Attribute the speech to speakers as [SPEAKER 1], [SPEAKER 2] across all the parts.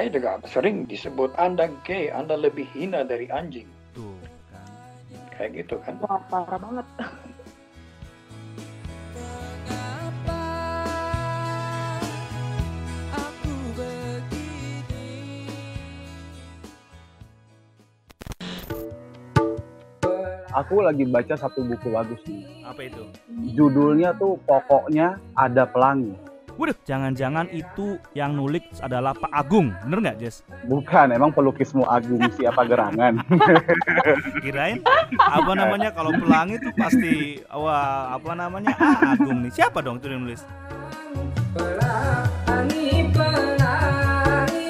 [SPEAKER 1] saya juga sering disebut Anda gay, Anda lebih hina dari anjing.
[SPEAKER 2] Tuh kan.
[SPEAKER 1] Kayak gitu kan.
[SPEAKER 3] Wah, parah banget.
[SPEAKER 4] Aku lagi baca satu buku bagus nih.
[SPEAKER 2] Apa itu?
[SPEAKER 4] Judulnya tuh pokoknya ada pelangi.
[SPEAKER 2] Waduh, jangan-jangan itu yang nulik adalah Pak Agung, bener nggak, Jess?
[SPEAKER 4] Bukan, emang pelukismu Agung siapa gerangan.
[SPEAKER 2] Kirain apa namanya kalau pelangi itu pasti wah apa namanya ah, Agung nih. Siapa dong itu yang nulis?
[SPEAKER 5] Pelangi, pelangi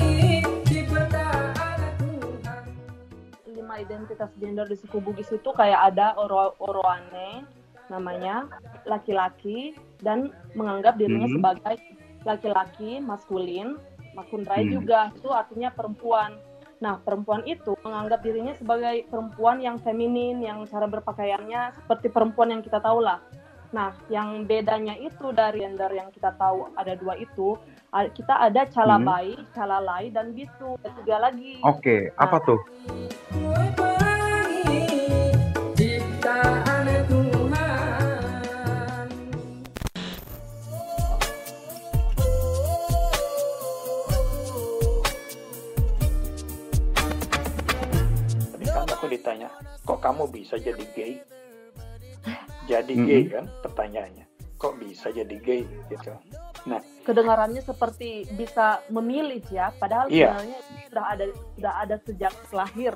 [SPEAKER 3] lima identitas gender di suku Bugis itu kayak ada oro oroane namanya laki-laki dan menganggap dirinya
[SPEAKER 4] Mhm.
[SPEAKER 3] sebagai laki-laki maskulin makundrai
[SPEAKER 4] Hmm.
[SPEAKER 3] juga. Itu artinya perempuan. Nah perempuan itu menganggap dirinya sebagai perempuan yang feminin yang cara berpakaiannya seperti perempuan yang kita tahu lah. Nah yang bedanya itu dari gender yang kita tahu ada dua itu kita ada calabai, calalai dan bisu. Ada tiga lagi.
[SPEAKER 4] Oke, apa tuh?
[SPEAKER 1] Ditanya, kok kamu bisa jadi gay? Jadi
[SPEAKER 4] Mhm.
[SPEAKER 1] gay kan pertanyaannya. Kok bisa jadi gay gitu.
[SPEAKER 3] kedengarannya seperti bisa memilih ya, padahal
[SPEAKER 1] Iya.
[SPEAKER 3] sebenarnya sudah ada sudah ada sejak lahir.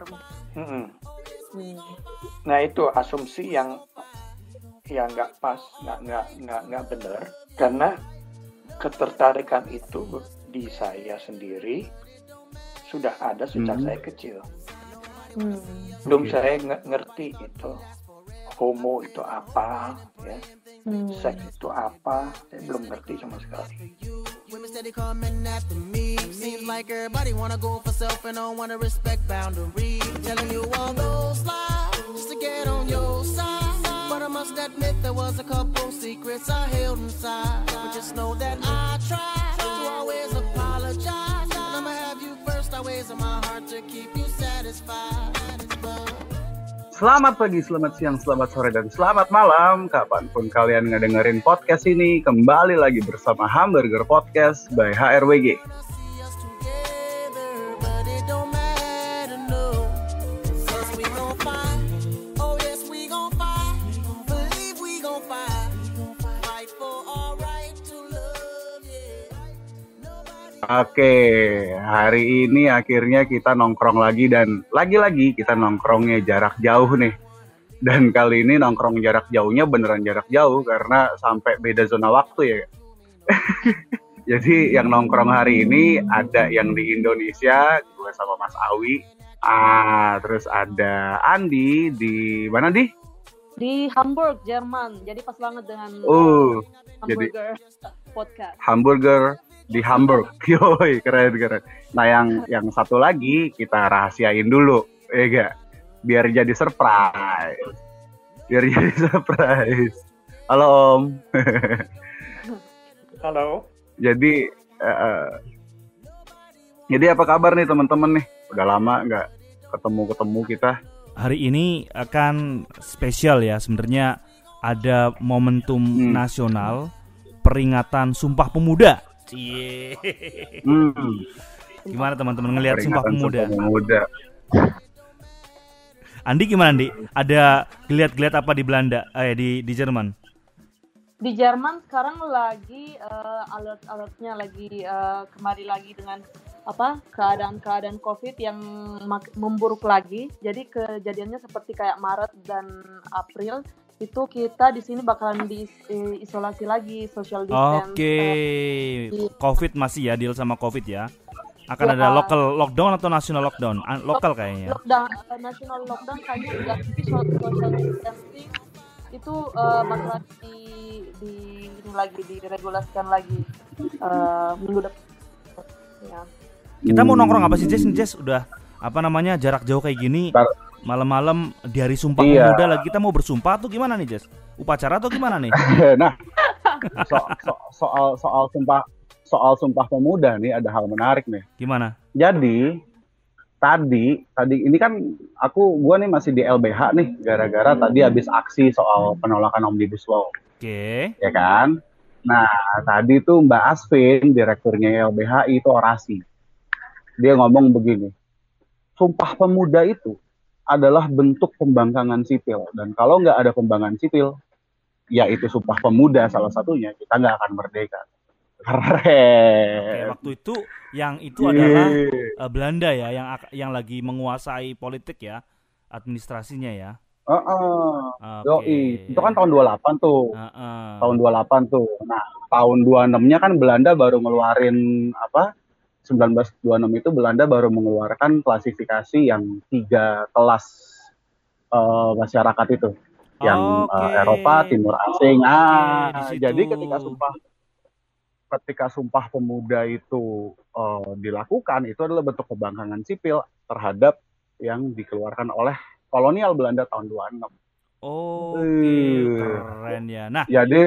[SPEAKER 1] Mm-mm.
[SPEAKER 3] Hmm.
[SPEAKER 1] Nah itu asumsi yang yang nggak pas, nggak nggak nggak nggak benar karena ketertarikan itu di saya sendiri sudah ada sejak
[SPEAKER 4] Mhm.
[SPEAKER 1] saya kecil.
[SPEAKER 3] Hmm.
[SPEAKER 1] Belum saya nge- ngerti itu homo itu apa, ya,
[SPEAKER 3] Hmm.
[SPEAKER 1] seks itu apa, saya belum ngerti sama sekali.
[SPEAKER 6] Women steady coming after me. Seems like everybody wanna go for self and don't wanna respect boundaries. Telling you all those lies just to get on your side. But I must admit there was a couple secrets I held inside. But just know that I tried to always apologize. And I'ma have you first always in my heart to keep you satisfied.
[SPEAKER 4] Selamat pagi, selamat siang, selamat sore, dan selamat malam. Kapan pun kalian ngedengerin podcast ini, kembali lagi bersama Hamburger Podcast by HRWG. Oke, hari ini akhirnya kita nongkrong lagi dan lagi-lagi kita nongkrongnya jarak jauh nih. Dan kali ini nongkrong jarak jauhnya beneran jarak jauh karena sampai beda zona waktu ya. Jadi yang nongkrong hari ini ada yang di Indonesia, gue sama Mas Awi. Ah, terus ada Andi di mana di?
[SPEAKER 3] Di Hamburg, Jerman. Jadi pas banget dengan
[SPEAKER 4] Oh,
[SPEAKER 3] hamburger podcast.
[SPEAKER 4] hamburger di Hamburg. Yoi, keren keren. Nah, yang yang satu lagi kita rahasiain dulu, ya gak? Biar jadi surprise. Biar jadi surprise. Halo Om.
[SPEAKER 1] Halo,
[SPEAKER 4] Jadi eh, jadi apa kabar nih teman-teman nih? Udah lama nggak ketemu-ketemu kita.
[SPEAKER 2] Hari ini akan spesial ya sebenarnya ada momentum
[SPEAKER 4] Hmm.
[SPEAKER 2] nasional peringatan Sumpah Pemuda. Cie.
[SPEAKER 4] Hmm,
[SPEAKER 2] Gimana teman-teman ngelihat Sumpah Pemuda?
[SPEAKER 4] Sumpah Pemuda.
[SPEAKER 2] Andi gimana Andi? Ada geliat-geliat apa di Belanda? Eh di di Jerman?
[SPEAKER 3] Di Jerman sekarang lagi eh, alert-alertnya lagi eh, kembali lagi dengan apa keadaan-keadaan COVID yang memburuk lagi. Jadi kejadiannya seperti kayak Maret dan April itu kita di sini bakalan diisolasi lagi social distance.
[SPEAKER 2] Oke.
[SPEAKER 3] di-
[SPEAKER 2] Covid masih ya deal sama Covid ya. Akan
[SPEAKER 3] Ya.
[SPEAKER 2] ada local lockdown atau national lockdown? Ah, Lokal kayaknya.
[SPEAKER 3] lockdown eh, national lockdown kayaknya enggak tapi so- social distancing itu eh, bakalan di, di ini lagi diregulasikan lagi eh, minggu depan ya.
[SPEAKER 2] Kita mau nongkrong apa sih Jess? Jess udah apa namanya jarak jauh kayak gini malam-malam di hari sumpah
[SPEAKER 4] Iya.
[SPEAKER 2] pemuda lagi kita mau bersumpah atau gimana nih Jess? Upacara atau gimana nih?
[SPEAKER 4] nah, so- so- soal soal sumpah soal Sumpah Pemuda nih ada hal menarik nih.
[SPEAKER 2] Gimana?
[SPEAKER 4] Jadi tadi tadi ini kan aku gua nih masih di LBH nih gara-gara tadi habis aksi soal penolakan Omnibus Law,
[SPEAKER 2] Oke.
[SPEAKER 4] ya kan? Nah, tadi tuh Mbak Asvin, direkturnya LBH itu orasi. Dia ngomong begini, Sumpah Pemuda itu adalah bentuk pembangkangan sipil dan kalau nggak ada pembangkangan sipil, yaitu Sumpah Pemuda salah satunya, kita nggak akan merdeka.
[SPEAKER 2] Oke,
[SPEAKER 4] Keren.
[SPEAKER 2] waktu itu yang itu adalah eh, Belanda ya yang yang lagi menguasai politik ya, administrasinya ya.
[SPEAKER 4] Heeh.
[SPEAKER 2] Oke.
[SPEAKER 4] Yoi. Itu kan tahun 28 tuh.
[SPEAKER 2] Heeh.
[SPEAKER 4] Tahun 28 tuh. Nah, tahun 26-nya kan Belanda baru ngeluarin apa? 1926 itu Belanda baru mengeluarkan klasifikasi yang tiga kelas eh, masyarakat itu. Yang eh,
[SPEAKER 2] Oke.
[SPEAKER 4] Eropa, Timur Asing.
[SPEAKER 2] Oke,
[SPEAKER 4] ah,
[SPEAKER 2] situ.
[SPEAKER 4] jadi ketika sumpah ketika sumpah pemuda itu eh, dilakukan itu adalah bentuk pembangkangan sipil terhadap yang dikeluarkan oleh kolonial Belanda tahun 26.
[SPEAKER 2] Oke,
[SPEAKER 4] Eh.
[SPEAKER 2] keren ya. Nah,
[SPEAKER 4] Jadi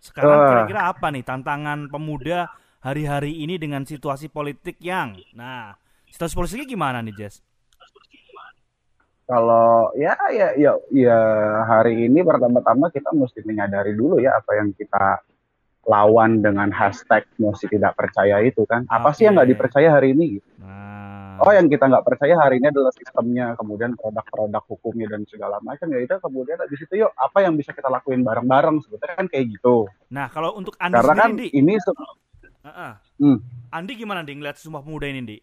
[SPEAKER 2] sekarang
[SPEAKER 4] Eh.
[SPEAKER 2] kira-kira apa nih tantangan pemuda hari-hari ini dengan situasi politik yang, nah, situasi politiknya gimana nih, Jess?
[SPEAKER 4] kalau ya ya ya ya hari ini pertama-tama kita mesti menyadari dulu ya apa yang kita lawan dengan hashtag mesti tidak percaya itu kan. Apa sih yang nggak dipercaya hari ini? Gitu.
[SPEAKER 2] Nah,
[SPEAKER 4] oh yang kita nggak percaya hari ini adalah sistemnya kemudian produk-produk hukumnya dan segala macam. Ya itu kemudian di situ yuk apa yang bisa kita lakuin bareng-bareng? Sebetulnya kan kayak gitu.
[SPEAKER 2] Nah kalau untuk Andi
[SPEAKER 4] karena kan
[SPEAKER 2] sendiri, Di,
[SPEAKER 4] ini
[SPEAKER 2] Heeh.
[SPEAKER 4] Hmm.
[SPEAKER 2] Andi gimana Di ngeliat Sumpah Pemuda ini, Di?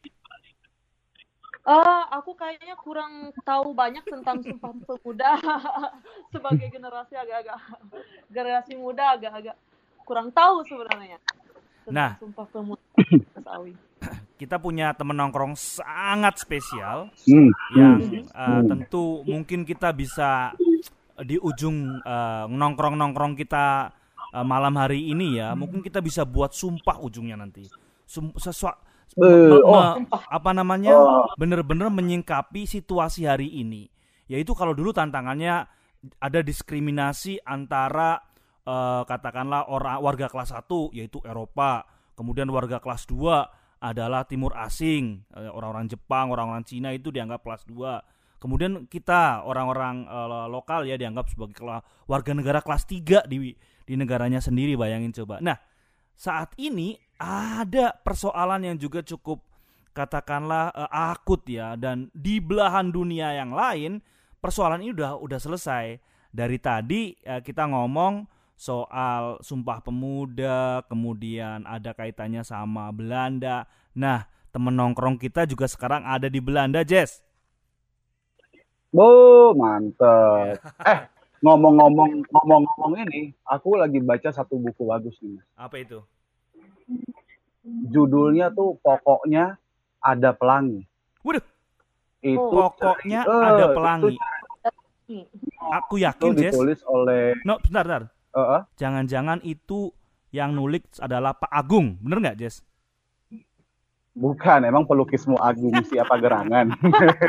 [SPEAKER 3] Eh, aku kayaknya kurang tahu banyak tentang Sumpah Pemuda sebagai generasi agak-agak generasi muda agak-agak kurang tahu sebenarnya tentang
[SPEAKER 2] Nah.
[SPEAKER 3] Sumpah Pemuda Mas Awi.
[SPEAKER 2] Kita punya temen nongkrong sangat spesial
[SPEAKER 4] hmm,
[SPEAKER 2] yang
[SPEAKER 4] hmm.
[SPEAKER 2] tentu mungkin kita bisa di ujung eh, nongkrong-nongkrong kita eh, malam hari ini ya, mungkin kita bisa buat sumpah ujungnya nanti. Sum, sesua-
[SPEAKER 4] Eh, oh.
[SPEAKER 2] apa namanya?
[SPEAKER 4] Oh.
[SPEAKER 2] bener-bener menyingkapi situasi hari ini. Yaitu kalau dulu tantangannya ada diskriminasi antara eh, katakanlah orang warga kelas 1 yaitu Eropa, kemudian warga kelas 2 adalah timur asing, orang-orang Jepang, orang-orang Cina itu dianggap kelas 2. Kemudian kita orang-orang eh, lokal ya dianggap sebagai warga negara kelas 3 di di negaranya sendiri bayangin coba. Nah, saat ini ada persoalan yang juga cukup katakanlah eh, akut ya dan di belahan dunia yang lain persoalan ini udah udah selesai. Dari tadi eh, kita ngomong soal Sumpah Pemuda, kemudian ada kaitannya sama Belanda. Nah, temen nongkrong kita juga sekarang ada di Belanda, Jess.
[SPEAKER 4] Bu, mantep. Eh, ngomong-ngomong ngomong-ngomong ini, aku lagi baca satu buku bagus nih. Mas.
[SPEAKER 2] Apa itu?
[SPEAKER 4] Judulnya tuh pokoknya ada pelangi.
[SPEAKER 2] Waduh,
[SPEAKER 4] Itu
[SPEAKER 2] pokoknya
[SPEAKER 4] eh,
[SPEAKER 2] ada
[SPEAKER 4] itu-
[SPEAKER 2] pelangi.
[SPEAKER 3] Hmm.
[SPEAKER 2] Aku
[SPEAKER 4] Itu,
[SPEAKER 2] yakin, Jess.
[SPEAKER 4] ditulis oleh
[SPEAKER 2] No, bentar, bentar.
[SPEAKER 4] eh, eh,
[SPEAKER 2] Jangan-jangan itu yang nulis adalah Pak Agung, bener nggak, Jess?
[SPEAKER 4] Bukan, emang pelukismu Agung siapa gerangan.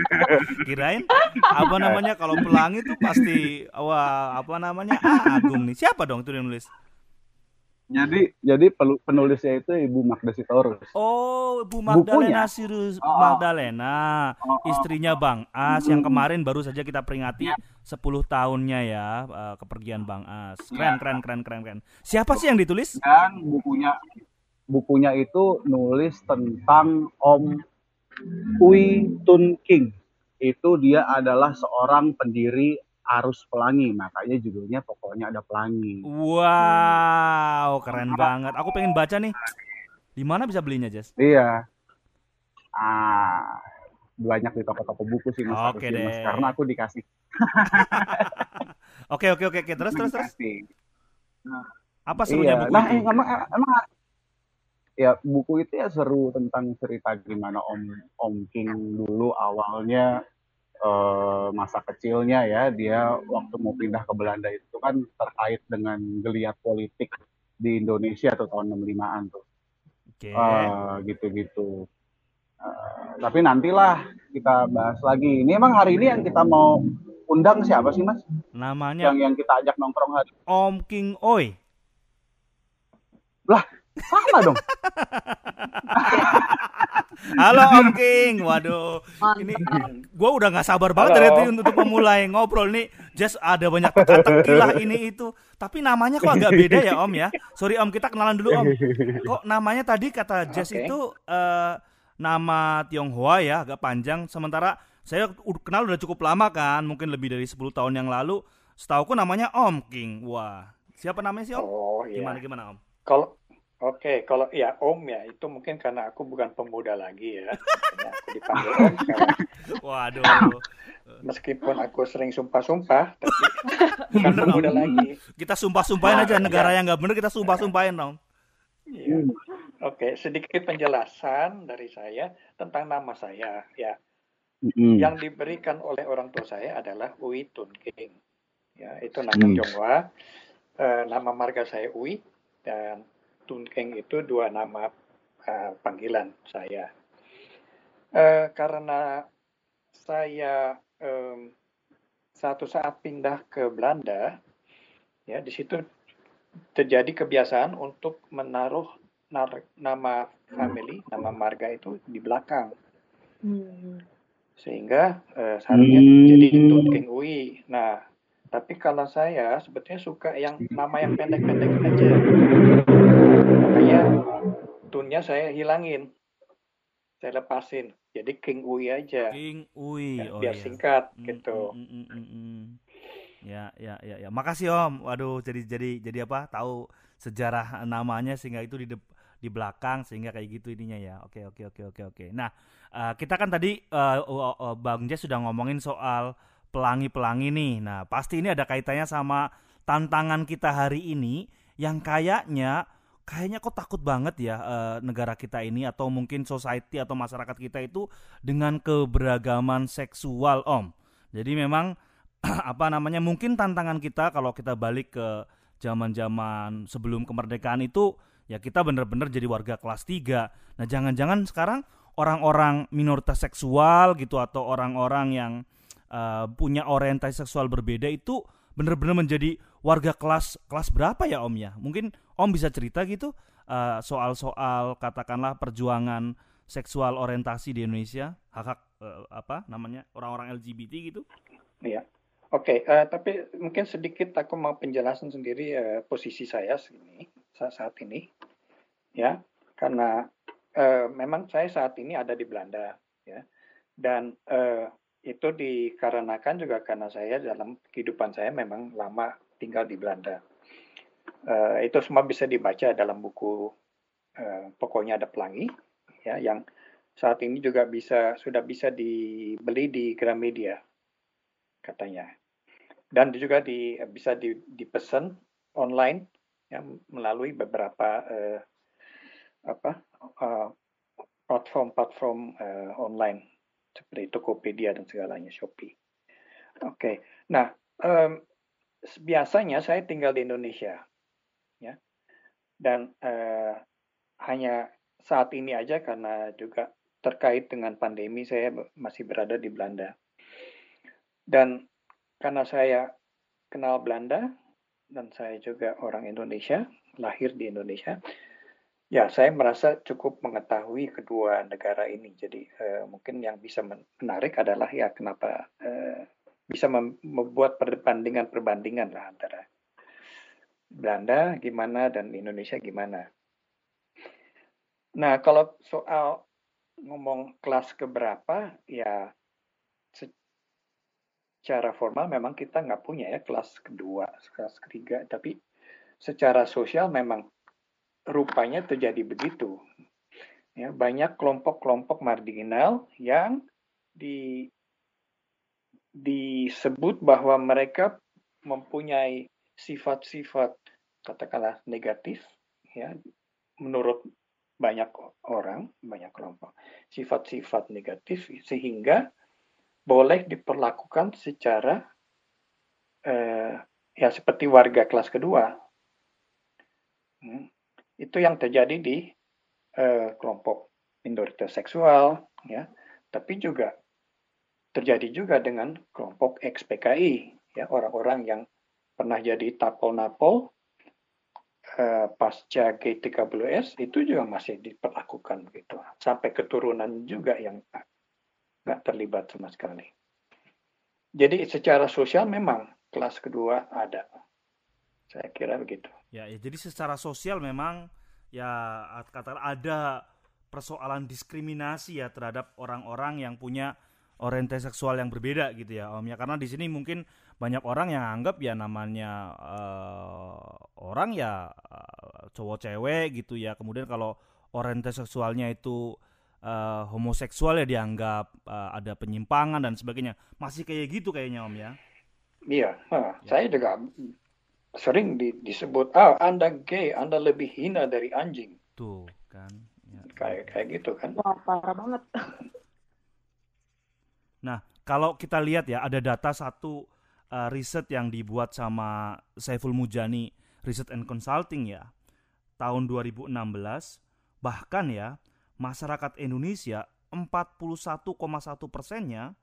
[SPEAKER 2] Kirain apa namanya kalau pelangi itu pasti wah apa namanya ah, Agung nih. Siapa dong itu yang nulis?
[SPEAKER 4] jadi jadi penulisnya itu Ibu Magda Sitorus.
[SPEAKER 2] Oh, Bu
[SPEAKER 4] Bukunya.
[SPEAKER 2] Magdalena Sirus
[SPEAKER 4] Oh.
[SPEAKER 2] Magdalena,
[SPEAKER 4] Oh, oh.
[SPEAKER 2] istrinya Bang As yang
[SPEAKER 4] Hmm.
[SPEAKER 2] kemarin baru saja kita peringati
[SPEAKER 4] Ya.
[SPEAKER 2] 10 tahunnya ya eh, kepergian Bang As. Keren, keren, keren, keren, keren. Siapa sih yang ditulis?
[SPEAKER 4] Dan bukunya bukunya itu nulis tentang Om Ui Tun King. Itu dia adalah seorang pendiri Arus Pelangi, makanya judulnya pokoknya ada pelangi.
[SPEAKER 2] Wow, keren banget. Aku pengen baca nih. Di mana bisa belinya, Jess?
[SPEAKER 4] Iya. Ah, banyak di toko-toko buku sih Mas,
[SPEAKER 2] Oke
[SPEAKER 4] Mas.
[SPEAKER 2] deh.
[SPEAKER 4] karena aku dikasih
[SPEAKER 2] Oke, oke, oke, oke. Terus, terus, terus. Apa serunya
[SPEAKER 4] Iya.
[SPEAKER 2] buku
[SPEAKER 4] Nah,
[SPEAKER 2] itu?
[SPEAKER 4] emang emang ya buku itu ya seru tentang cerita gimana Om Om King dulu awalnya eh, masa kecilnya ya dia waktu mau pindah ke Belanda itu kan terkait dengan geliat politik di Indonesia tuh tahun 65-an tuh.
[SPEAKER 2] Oke.
[SPEAKER 4] Eh, gitu-gitu. Eh, tapi nantilah kita bahas lagi. Ini emang hari ini yang kita mau undang siapa sih Mas?
[SPEAKER 2] Namanya
[SPEAKER 4] Yang yang kita ajak nongkrong hari
[SPEAKER 2] Om King Oi.
[SPEAKER 4] Sama dong.
[SPEAKER 2] Halo Om King, waduh, ini gue udah nggak sabar banget dari
[SPEAKER 1] Halo.
[SPEAKER 2] tadi untuk memulai ngobrol nih. Just ada banyak teka-teki lah ini itu. Tapi namanya kok agak beda ya Om ya. Sorry Om, kita kenalan dulu Om. Kok namanya tadi kata Jess
[SPEAKER 1] Oke.
[SPEAKER 2] itu eh, nama Tionghoa ya, agak panjang. Sementara saya kenal udah cukup lama kan, mungkin lebih dari 10 tahun yang lalu. Setauku namanya Om King. Wah, siapa namanya sih Om?
[SPEAKER 1] Oh iya.
[SPEAKER 2] Gimana gimana Om?
[SPEAKER 1] Kalau Oke, kalau ya Om ya itu mungkin karena aku bukan pemuda lagi ya. Aku dipanggil Om sekarang.
[SPEAKER 2] Waduh.
[SPEAKER 1] Meskipun aku sering sumpah-sumpah, tapi bukan
[SPEAKER 2] Bener,
[SPEAKER 1] pemuda
[SPEAKER 2] Om.
[SPEAKER 1] lagi.
[SPEAKER 2] Kita sumpah-sumpahin aja negara yang nggak bener kita sumpah-sumpahin Om.
[SPEAKER 1] Iya. Oke, sedikit penjelasan dari saya tentang nama saya. Ya,
[SPEAKER 4] Mm-mm.
[SPEAKER 1] yang diberikan oleh orang tua saya adalah Ui Tun King. Ya, itu nama
[SPEAKER 4] Hmm.
[SPEAKER 1] Tionghoa. Eh, nama marga saya Ui dan Tun King itu dua nama eh, panggilan saya. Eh, karena saya em, satu saat pindah ke Belanda, ya di situ terjadi kebiasaan untuk menaruh nar- nama family, nama marga itu di belakang
[SPEAKER 3] Hmm.
[SPEAKER 1] sehingga eh, seharusnya
[SPEAKER 4] Hmm.
[SPEAKER 1] jadi Tun King Ui. Nah, tapi kalau saya sebetulnya suka yang nama yang pendek-pendek aja. Tunnya saya hilangin. Saya lepasin. Jadi King Ui aja.
[SPEAKER 2] King Ui.
[SPEAKER 1] Ya,
[SPEAKER 2] Oh
[SPEAKER 1] biar
[SPEAKER 2] iya.
[SPEAKER 1] singkat
[SPEAKER 2] Mm,
[SPEAKER 1] gitu.
[SPEAKER 2] mm, mm, mm, mm. Ya, ya, ya, ya. Makasih Om. Waduh, jadi jadi jadi apa? Tahu sejarah namanya sehingga itu di di belakang sehingga kayak gitu ininya ya. Oke, oke, oke, oke, oke. Nah, eh, kita kan tadi oh, oh, Bang Jess sudah ngomongin soal pelangi-pelangi nih. Nah, pasti ini ada kaitannya sama tantangan kita hari ini yang kayaknya kayaknya kok takut banget ya eh, negara kita ini atau mungkin society atau masyarakat kita itu dengan keberagaman seksual Om. Jadi memang apa namanya mungkin tantangan kita kalau kita balik ke zaman-zaman sebelum kemerdekaan itu ya kita bener-bener jadi warga kelas 3. Nah, jangan-jangan sekarang orang-orang minoritas seksual gitu atau orang-orang yang eh, punya orientasi seksual berbeda itu bener-bener menjadi warga kelas kelas berapa ya Om ya? Mungkin Om bisa cerita gitu eh, soal-soal katakanlah perjuangan seksual orientasi di Indonesia, hak-hak eh, apa namanya orang-orang LGBT gitu?
[SPEAKER 1] Iya. Oke, eh, tapi mungkin sedikit aku mau penjelasan sendiri eh, posisi saya sini saat, saat ini, ya, karena eh, memang saya saat ini ada di Belanda, ya, dan eh, itu dikarenakan juga karena saya dalam kehidupan saya memang lama tinggal di Belanda. Eh, itu semua bisa dibaca dalam buku eh, pokoknya ada pelangi, ya, yang saat ini juga bisa sudah bisa dibeli di Gramedia katanya dan juga di, bisa di, dipesan online ya, melalui beberapa eh, apa eh, platform-platform eh, online seperti Tokopedia dan segalanya Shopee. Oke, nah em, biasanya saya tinggal di Indonesia, ya, dan eh, hanya saat ini aja karena juga terkait dengan pandemi saya masih berada di Belanda. Dan karena saya kenal Belanda dan saya juga orang Indonesia, lahir di Indonesia, ya saya merasa cukup mengetahui kedua negara ini. Jadi eh, mungkin yang bisa men- menarik adalah ya kenapa eh, bisa mem- membuat perbandingan-perbandingan lah antara Belanda gimana dan Indonesia gimana. Nah kalau soal ngomong kelas keberapa, ya secara formal memang kita nggak punya ya kelas kedua, kelas ketiga, tapi secara sosial memang rupanya terjadi begitu. Ya, banyak kelompok-kelompok marginal yang di, disebut bahwa mereka mempunyai sifat-sifat katakanlah negatif, ya, menurut banyak orang, banyak kelompok, sifat-sifat negatif sehingga boleh diperlakukan secara eh, ya seperti warga kelas kedua. Hmm. Itu yang terjadi di eh, kelompok minoritas seksual, ya, tapi juga terjadi juga dengan kelompok ex-PKI, ya orang-orang yang pernah jadi tapol-napol pasca G30S itu juga masih diperlakukan begitu sampai keturunan juga yang nggak terlibat sama sekali. Jadi secara sosial memang kelas kedua ada. Saya kira begitu.
[SPEAKER 2] Ya, ya jadi secara sosial memang ya kata ada persoalan diskriminasi ya terhadap orang-orang yang punya orientasi seksual yang berbeda gitu ya Om ya karena di sini mungkin banyak orang yang anggap ya namanya eh, orang ya eh, cowok cewek gitu ya kemudian kalau orientasi seksualnya itu eh, homoseksual ya dianggap eh, ada penyimpangan dan sebagainya masih kayak gitu kayaknya Om ya
[SPEAKER 1] Iya,
[SPEAKER 2] Ya.
[SPEAKER 1] saya juga sering di- disebut, ah Anda gay, Anda lebih hina dari anjing,
[SPEAKER 2] tuh kan ya.
[SPEAKER 1] kayak kayak gitu kan.
[SPEAKER 3] Wah, parah banget.
[SPEAKER 2] Nah, kalau kita lihat ya ada data satu uh, riset yang dibuat sama Saiful Mujani Research and Consulting ya tahun 2016 bahkan ya masyarakat Indonesia 41,1 persennya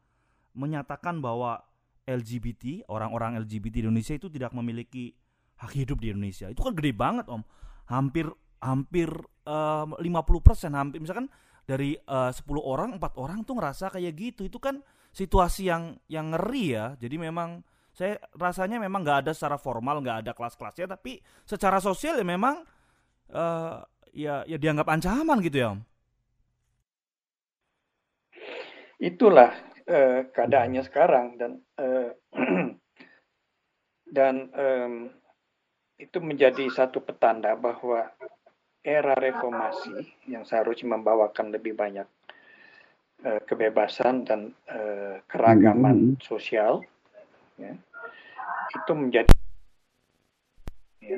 [SPEAKER 2] menyatakan bahwa LGBT orang-orang LGBT di Indonesia itu tidak memiliki hak hidup di Indonesia. Itu kan gede banget om. Hampir hampir eh, 50 persen hampir misalkan dari eh, 10 orang empat orang tuh ngerasa kayak gitu. Itu kan situasi yang yang ngeri ya. Jadi memang saya rasanya memang nggak ada secara formal nggak ada kelas-kelasnya tapi secara sosial ya memang eh, ya ya dianggap ancaman gitu ya om.
[SPEAKER 1] Itulah eh, keadaannya sekarang dan eh, dan em, itu menjadi satu petanda bahwa era reformasi yang seharusnya membawakan lebih banyak eh, kebebasan dan eh, keragaman sosial ya, itu menjadi ya,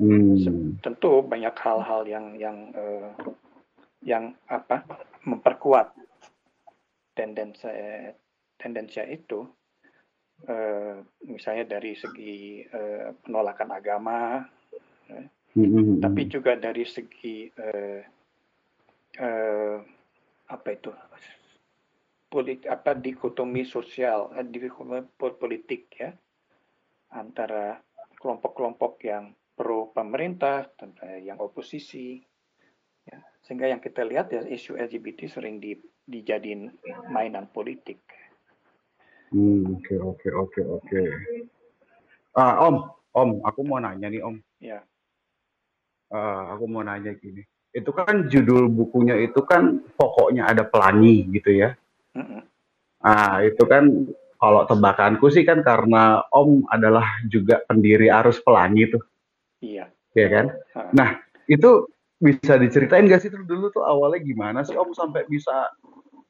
[SPEAKER 4] Hmm.
[SPEAKER 1] tentu banyak hal-hal yang yang eh, yang apa memperkuat tendensi tendensi itu eh, misalnya dari segi eh, penolakan agama
[SPEAKER 4] Hmm.
[SPEAKER 1] tapi juga dari segi eh, eh, apa itu polit apa dikotomi sosial dikotomi pol- politik ya antara kelompok-kelompok yang pro pemerintah dan eh, yang oposisi ya sehingga yang kita lihat ya isu LGBT sering di, dijadiin mainan politik
[SPEAKER 4] Hmm, Oke oke oke oke. Ah Om, Om, aku mau nanya nih Om.
[SPEAKER 1] ya
[SPEAKER 4] Ah, aku mau nanya gini. Itu kan judul bukunya itu kan pokoknya ada pelangi gitu ya.
[SPEAKER 1] Mm-mm.
[SPEAKER 4] Ah itu kan kalau tebakanku sih kan karena Om adalah juga pendiri arus pelangi tuh,
[SPEAKER 1] iya
[SPEAKER 4] ya kan?
[SPEAKER 1] Ah.
[SPEAKER 4] Nah itu bisa diceritain gak sih tuh dulu tuh awalnya gimana sih Om sampai bisa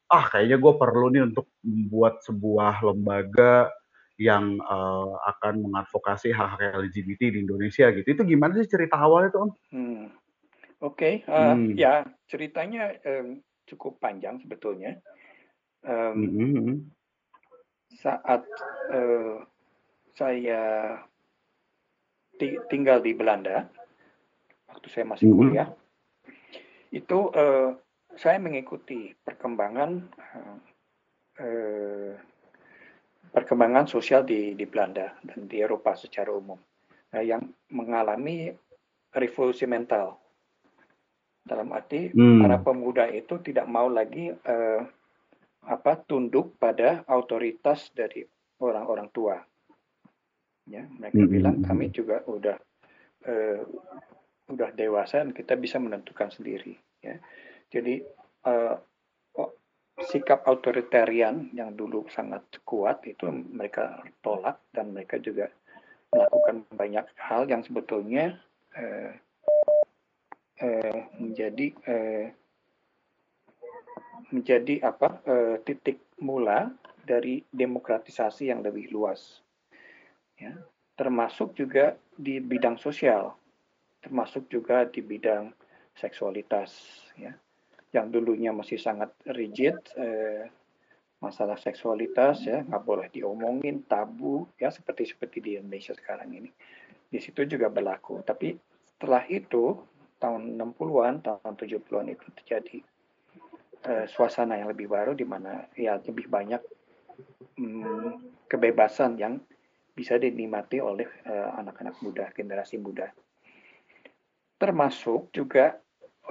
[SPEAKER 4] ah kayaknya gue perlu nih untuk membuat sebuah lembaga yang eh, akan mengadvokasi hak-hak LGBT di Indonesia gitu. Itu gimana sih cerita awalnya tuh Om?
[SPEAKER 1] Hmm. Oke, eh,
[SPEAKER 4] Hmm.
[SPEAKER 1] ya ceritanya em, cukup panjang sebetulnya. Em,
[SPEAKER 4] Mhm.
[SPEAKER 1] Saat eh, saya ti- tinggal di Belanda, waktu saya masih
[SPEAKER 4] Mhm.
[SPEAKER 1] kuliah, itu eh, saya mengikuti perkembangan eh, perkembangan sosial di di Belanda dan di Eropa secara umum eh, yang mengalami revolusi mental. Dalam arti
[SPEAKER 4] Hmm.
[SPEAKER 1] para pemuda itu tidak mau lagi eh, apa tunduk pada otoritas dari orang-orang tua. Ya, mereka
[SPEAKER 4] Mhm.
[SPEAKER 1] bilang kami juga udah eh, udah dewasa dan kita bisa menentukan sendiri. Ya, jadi eh, o- sikap otoritarian yang dulu sangat kuat itu mereka tolak dan mereka juga melakukan banyak hal yang sebetulnya eh, eh, menjadi eh, menjadi apa eh, titik mula dari demokratisasi yang lebih luas. Ya termasuk juga di bidang sosial termasuk juga di bidang seksualitas ya. Yang dulunya masih sangat rigid eh, masalah seksualitas ya nggak boleh diomongin tabu ya seperti seperti di Indonesia sekarang ini. Di situ juga berlaku. Tapi setelah itu tahun 60-an tahun 70-an itu terjadi eh, suasana yang lebih baru di mana ya lebih banyak mm, kebebasan yang bisa dinikmati oleh eh, anak-anak muda generasi muda termasuk juga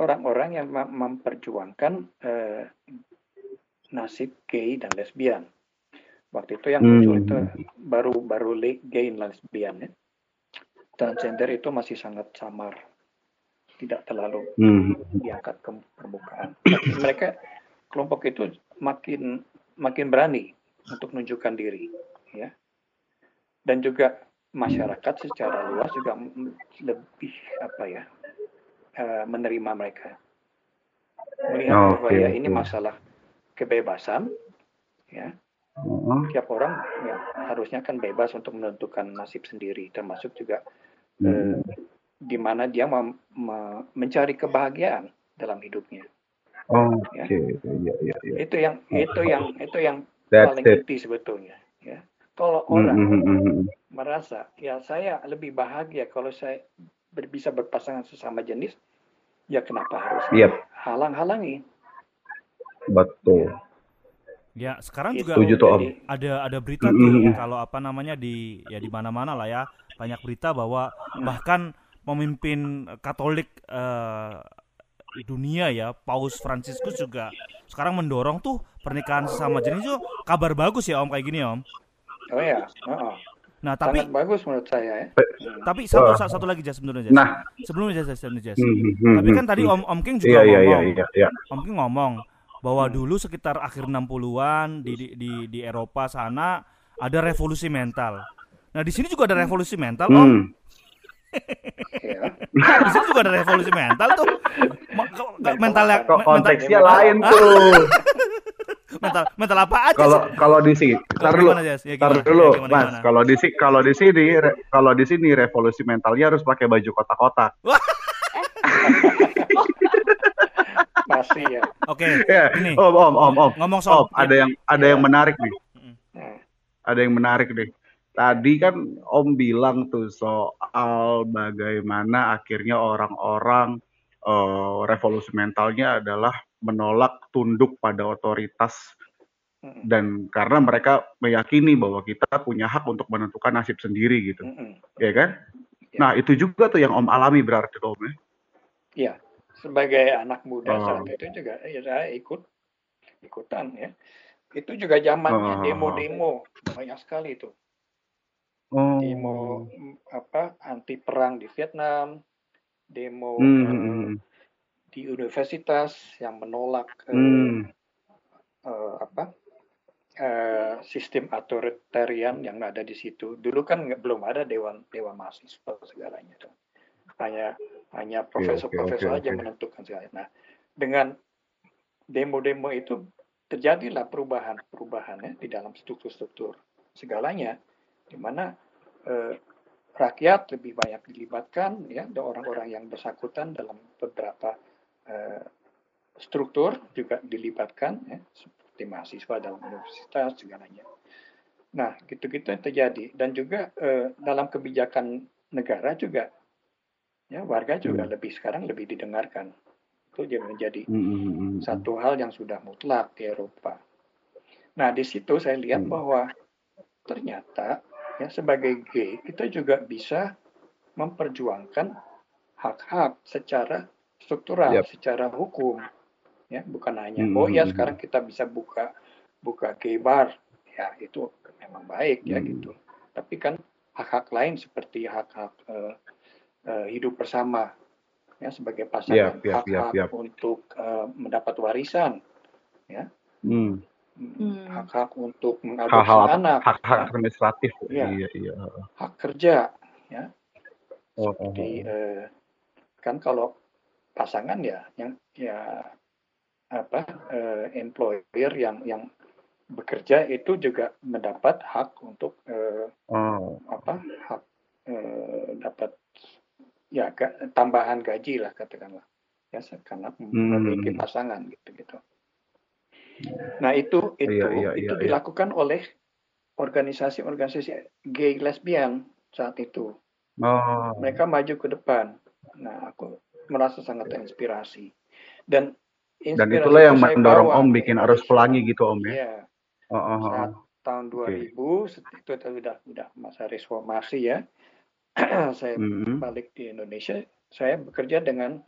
[SPEAKER 1] orang-orang yang mem- memperjuangkan eh, nasib gay dan lesbian. Waktu itu yang muncul
[SPEAKER 4] Hmm.
[SPEAKER 1] itu baru baru gay dan lesbian ya. Transgender itu masih sangat samar, tidak terlalu
[SPEAKER 4] Hmm.
[SPEAKER 1] diangkat ke permukaan. Tapi mereka kelompok itu makin makin berani untuk menunjukkan diri, ya. Dan juga masyarakat secara luas juga lebih apa ya eh, menerima mereka, melihat bahwa
[SPEAKER 4] Oke,
[SPEAKER 1] ya ini masalah kebebasan, ya.
[SPEAKER 4] Oh.
[SPEAKER 1] Tiap orang ya, harusnya kan bebas untuk menentukan nasib sendiri, termasuk juga eh,
[SPEAKER 4] Hmm.
[SPEAKER 1] Di mana dia mem- me- mencari kebahagiaan dalam hidupnya.
[SPEAKER 4] Oh,
[SPEAKER 1] Ya.
[SPEAKER 4] Oke, iya iya iya.
[SPEAKER 1] itu yang itu yang itu yang
[SPEAKER 4] That's
[SPEAKER 1] paling
[SPEAKER 4] it.
[SPEAKER 1] inti sebetulnya ya kalau
[SPEAKER 4] Hmm,
[SPEAKER 1] orang
[SPEAKER 4] hmm, hmm, hmm.
[SPEAKER 1] merasa ya saya lebih bahagia kalau saya ber- bisa berpasangan sesama jenis ya kenapa harus
[SPEAKER 4] Yep,
[SPEAKER 1] halang-halangi
[SPEAKER 4] betul.
[SPEAKER 2] Ya, sekarang
[SPEAKER 1] Gitu.
[SPEAKER 2] juga
[SPEAKER 4] Setuju tuh, Om.
[SPEAKER 1] Jadi,
[SPEAKER 2] ada ada berita
[SPEAKER 4] Mm,
[SPEAKER 2] tuh
[SPEAKER 4] mm, mm.
[SPEAKER 2] kalau apa namanya di ya di mana-mana lah ya banyak berita bahwa
[SPEAKER 1] Hmm.
[SPEAKER 2] bahkan pemimpin Katolik eh, dunia ya Paus Fransiskus juga sekarang mendorong tuh pernikahan sesama jenis itu kabar bagus ya Om kayak gini ya Om.
[SPEAKER 1] oh ya oh,
[SPEAKER 2] Nah tapi
[SPEAKER 1] sangat bagus menurut saya ya
[SPEAKER 2] tapi satu
[SPEAKER 4] Wah.
[SPEAKER 2] satu lagi Jas sebelumnya Jas.
[SPEAKER 4] Nah,
[SPEAKER 2] sebelumnya Jas sebelumnya Jas.
[SPEAKER 4] hmm, hmm, hmm,
[SPEAKER 2] Tapi kan
[SPEAKER 4] hmm,
[SPEAKER 2] tadi. Om Om King juga
[SPEAKER 4] Iya iya iya
[SPEAKER 2] ngomong
[SPEAKER 4] iya iya.
[SPEAKER 2] Om King ngomong bahwa dulu sekitar akhir 60-an di, di di di Eropa sana ada revolusi mental. Nah, di sini juga ada revolusi mental, Om.
[SPEAKER 4] Hmm.
[SPEAKER 1] Ya.
[SPEAKER 2] Di sini juga ada revolusi mental tuh. Mental yang
[SPEAKER 4] konteksnya
[SPEAKER 1] mental-
[SPEAKER 4] lain tuh.
[SPEAKER 2] mental mental apa aja
[SPEAKER 4] Kalau kalau di sini, tar dulu, tar dulu, Mas. Kalau di sini, kalau di sini, kalau di sini revolusi mentalnya harus pakai baju kotak-kotak.
[SPEAKER 1] masih ya
[SPEAKER 2] Oke,
[SPEAKER 4] Ya,
[SPEAKER 2] ini
[SPEAKER 4] om, om, om, om.
[SPEAKER 2] ngomong soal
[SPEAKER 4] Om, ada yang ada yang menarik nih.
[SPEAKER 1] Nah,
[SPEAKER 4] Ada yang menarik nih. Tadi kan Om bilang tuh soal bagaimana akhirnya orang-orang eh, revolusi mentalnya adalah menolak tunduk pada otoritas dan karena mereka meyakini bahwa kita punya hak untuk menentukan nasib sendiri gitu,
[SPEAKER 1] mm,
[SPEAKER 4] ya kan?
[SPEAKER 1] Ya.
[SPEAKER 4] Nah itu juga tuh yang Om alami berarti Om ya.
[SPEAKER 1] ya sebagai anak muda
[SPEAKER 4] Oh.
[SPEAKER 1] saat itu juga ya saya ikut ikutan ya itu juga zamannya
[SPEAKER 4] Oh.
[SPEAKER 1] demo-demo banyak sekali itu. Demo mm, apa anti perang di Vietnam, demo
[SPEAKER 4] Hmm,
[SPEAKER 1] eh,
[SPEAKER 4] hmm,
[SPEAKER 1] di universitas yang menolak eh,
[SPEAKER 4] hmm.
[SPEAKER 1] eh, apa eh, sistem authoritarian yang ada di situ. Dulu kan nggak- belum ada dewan dewan mahasiswa segalanya tuh. Hanya hanya profesor-profesor
[SPEAKER 4] oke,
[SPEAKER 1] aja
[SPEAKER 4] oke.
[SPEAKER 1] menentukan segalanya. Nah, dengan demo-demo itu terjadilah perubahan-perubahan ya di dalam struktur-struktur segalanya di mana eh, rakyat lebih banyak dilibatkan ya ada orang-orang yang bersangkutan dalam beberapa eh, struktur juga dilibatkan ya seperti mahasiswa dalam universitas segalanya. Nah, gitu-gitu yang terjadi dan juga eh, dalam kebijakan negara juga ya warga juga
[SPEAKER 4] Hmm.
[SPEAKER 1] lebih sekarang lebih didengarkan. Itu jadi menjadi
[SPEAKER 4] Hmm, hmm, hmm, hmm.
[SPEAKER 1] satu hal yang sudah mutlak di Eropa. Nah, di situ saya lihat
[SPEAKER 4] Hmm.
[SPEAKER 1] bahwa ternyata ya sebagai gay kita juga bisa memperjuangkan hak-hak secara struktural,
[SPEAKER 4] Yap.
[SPEAKER 1] secara hukum. Ya, bukan hanya
[SPEAKER 4] Hmm,
[SPEAKER 1] oh ya
[SPEAKER 4] hmm,
[SPEAKER 1] sekarang kita bisa buka buka gay bar. Ya, itu memang baik ya
[SPEAKER 4] Hmm.
[SPEAKER 1] gitu. Tapi kan hak-hak lain seperti hak-hak eh, eh, hidup bersama ya sebagai pasangan, hak-hak
[SPEAKER 4] yap, yap.
[SPEAKER 1] untuk eh, mendapat warisan,
[SPEAKER 4] Hmm.
[SPEAKER 3] Hmm.
[SPEAKER 1] hak-hak untuk mengadopsi
[SPEAKER 4] Hal-hal apa-
[SPEAKER 1] anak,
[SPEAKER 4] hak-hak
[SPEAKER 1] ya,
[SPEAKER 4] administratif.
[SPEAKER 1] Iya.
[SPEAKER 4] Iya, iya.
[SPEAKER 1] hak kerja, ya
[SPEAKER 4] Oh, oh,
[SPEAKER 1] seperti
[SPEAKER 4] oh.
[SPEAKER 1] eh, kan kalau pasangan ya yang ya apa eh, employer yang yang bekerja itu juga mendapat hak untuk eh,
[SPEAKER 4] Oh.
[SPEAKER 1] apa hak eh, dapat ya tambahan gaji lah katakanlah ya karena memiliki
[SPEAKER 4] Hmm.
[SPEAKER 1] pasangan gitu. Nah itu itu
[SPEAKER 4] Iya, iya,
[SPEAKER 1] itu
[SPEAKER 4] iya, iya.
[SPEAKER 1] dilakukan oleh organisasi-organisasi gay lesbian saat itu.
[SPEAKER 4] Oh.
[SPEAKER 1] Mereka maju ke depan. Nah aku merasa sangat terinspirasi dan
[SPEAKER 4] Dan
[SPEAKER 1] inspirasi
[SPEAKER 4] itulah yang
[SPEAKER 1] itu
[SPEAKER 4] mendorong
[SPEAKER 1] bawa
[SPEAKER 4] Om bikin arus pelangi gitu Om ya.
[SPEAKER 1] Iya
[SPEAKER 4] Oh, oh, oh.
[SPEAKER 1] saat tahun 2000 itu sudah sudah masa reformasi ya saya
[SPEAKER 4] Mhm.
[SPEAKER 1] balik di Indonesia saya bekerja dengan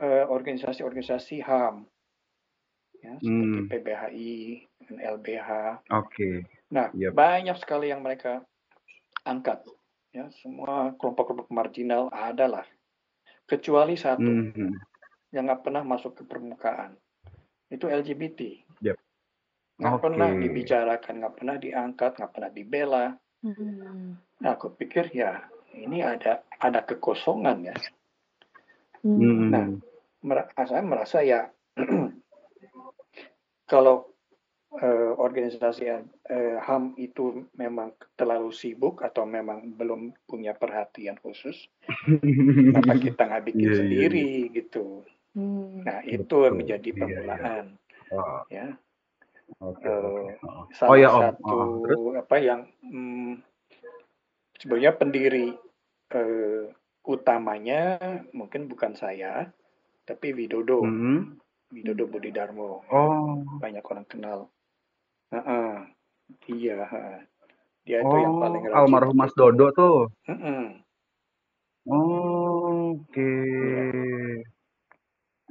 [SPEAKER 1] eh, organisasi-organisasi HAM, ya, seperti
[SPEAKER 4] Hmm.
[SPEAKER 1] PBHI, dan LBH.
[SPEAKER 4] Oke.
[SPEAKER 1] Nah,
[SPEAKER 4] Yep.
[SPEAKER 1] banyak sekali yang mereka angkat, ya, semua kelompok-kelompok marginal adalah, kecuali satu
[SPEAKER 4] Mhm.
[SPEAKER 1] yang nggak pernah masuk ke permukaan, itu LGBT.
[SPEAKER 4] Yep.
[SPEAKER 1] Nggak
[SPEAKER 4] Oke.
[SPEAKER 1] pernah dibicarakan, nggak pernah diangkat, nggak pernah dibela.
[SPEAKER 3] Hmm.
[SPEAKER 1] Nah, aku pikir ya ini ada ada kekosongan ya.
[SPEAKER 3] Hmm.
[SPEAKER 4] Mhm.
[SPEAKER 1] Nah, mer- saya merasa ya kalau eh, organisasi eh, HAM itu memang terlalu sibuk atau memang belum punya perhatian khusus, kenapa kita nggak bikin
[SPEAKER 4] Iya, iya,
[SPEAKER 1] sendiri gitu.
[SPEAKER 3] Hmm.
[SPEAKER 1] Nah, itu
[SPEAKER 4] Betul.
[SPEAKER 1] menjadi
[SPEAKER 4] Iya, iya.
[SPEAKER 1] permulaan
[SPEAKER 4] Oh,
[SPEAKER 1] ya.
[SPEAKER 4] Oke.
[SPEAKER 1] Eh,
[SPEAKER 4] oke. Oh.
[SPEAKER 1] Salah
[SPEAKER 4] Oh ya Om.
[SPEAKER 1] satu
[SPEAKER 4] Oh, terus?
[SPEAKER 1] apa yang hmm, sebenarnya pendiri eh, utamanya mungkin bukan saya, tapi Widodo,
[SPEAKER 4] Mhm.
[SPEAKER 1] Widodo Budi Darmo.
[SPEAKER 4] Oh.
[SPEAKER 1] banyak orang kenal. Heeh. Dia, heeh. dia itu yang paling
[SPEAKER 4] Oh,
[SPEAKER 1] rajin.
[SPEAKER 4] almarhum Mas Dodo tuh.
[SPEAKER 1] Heeh.
[SPEAKER 4] Oh, Oke.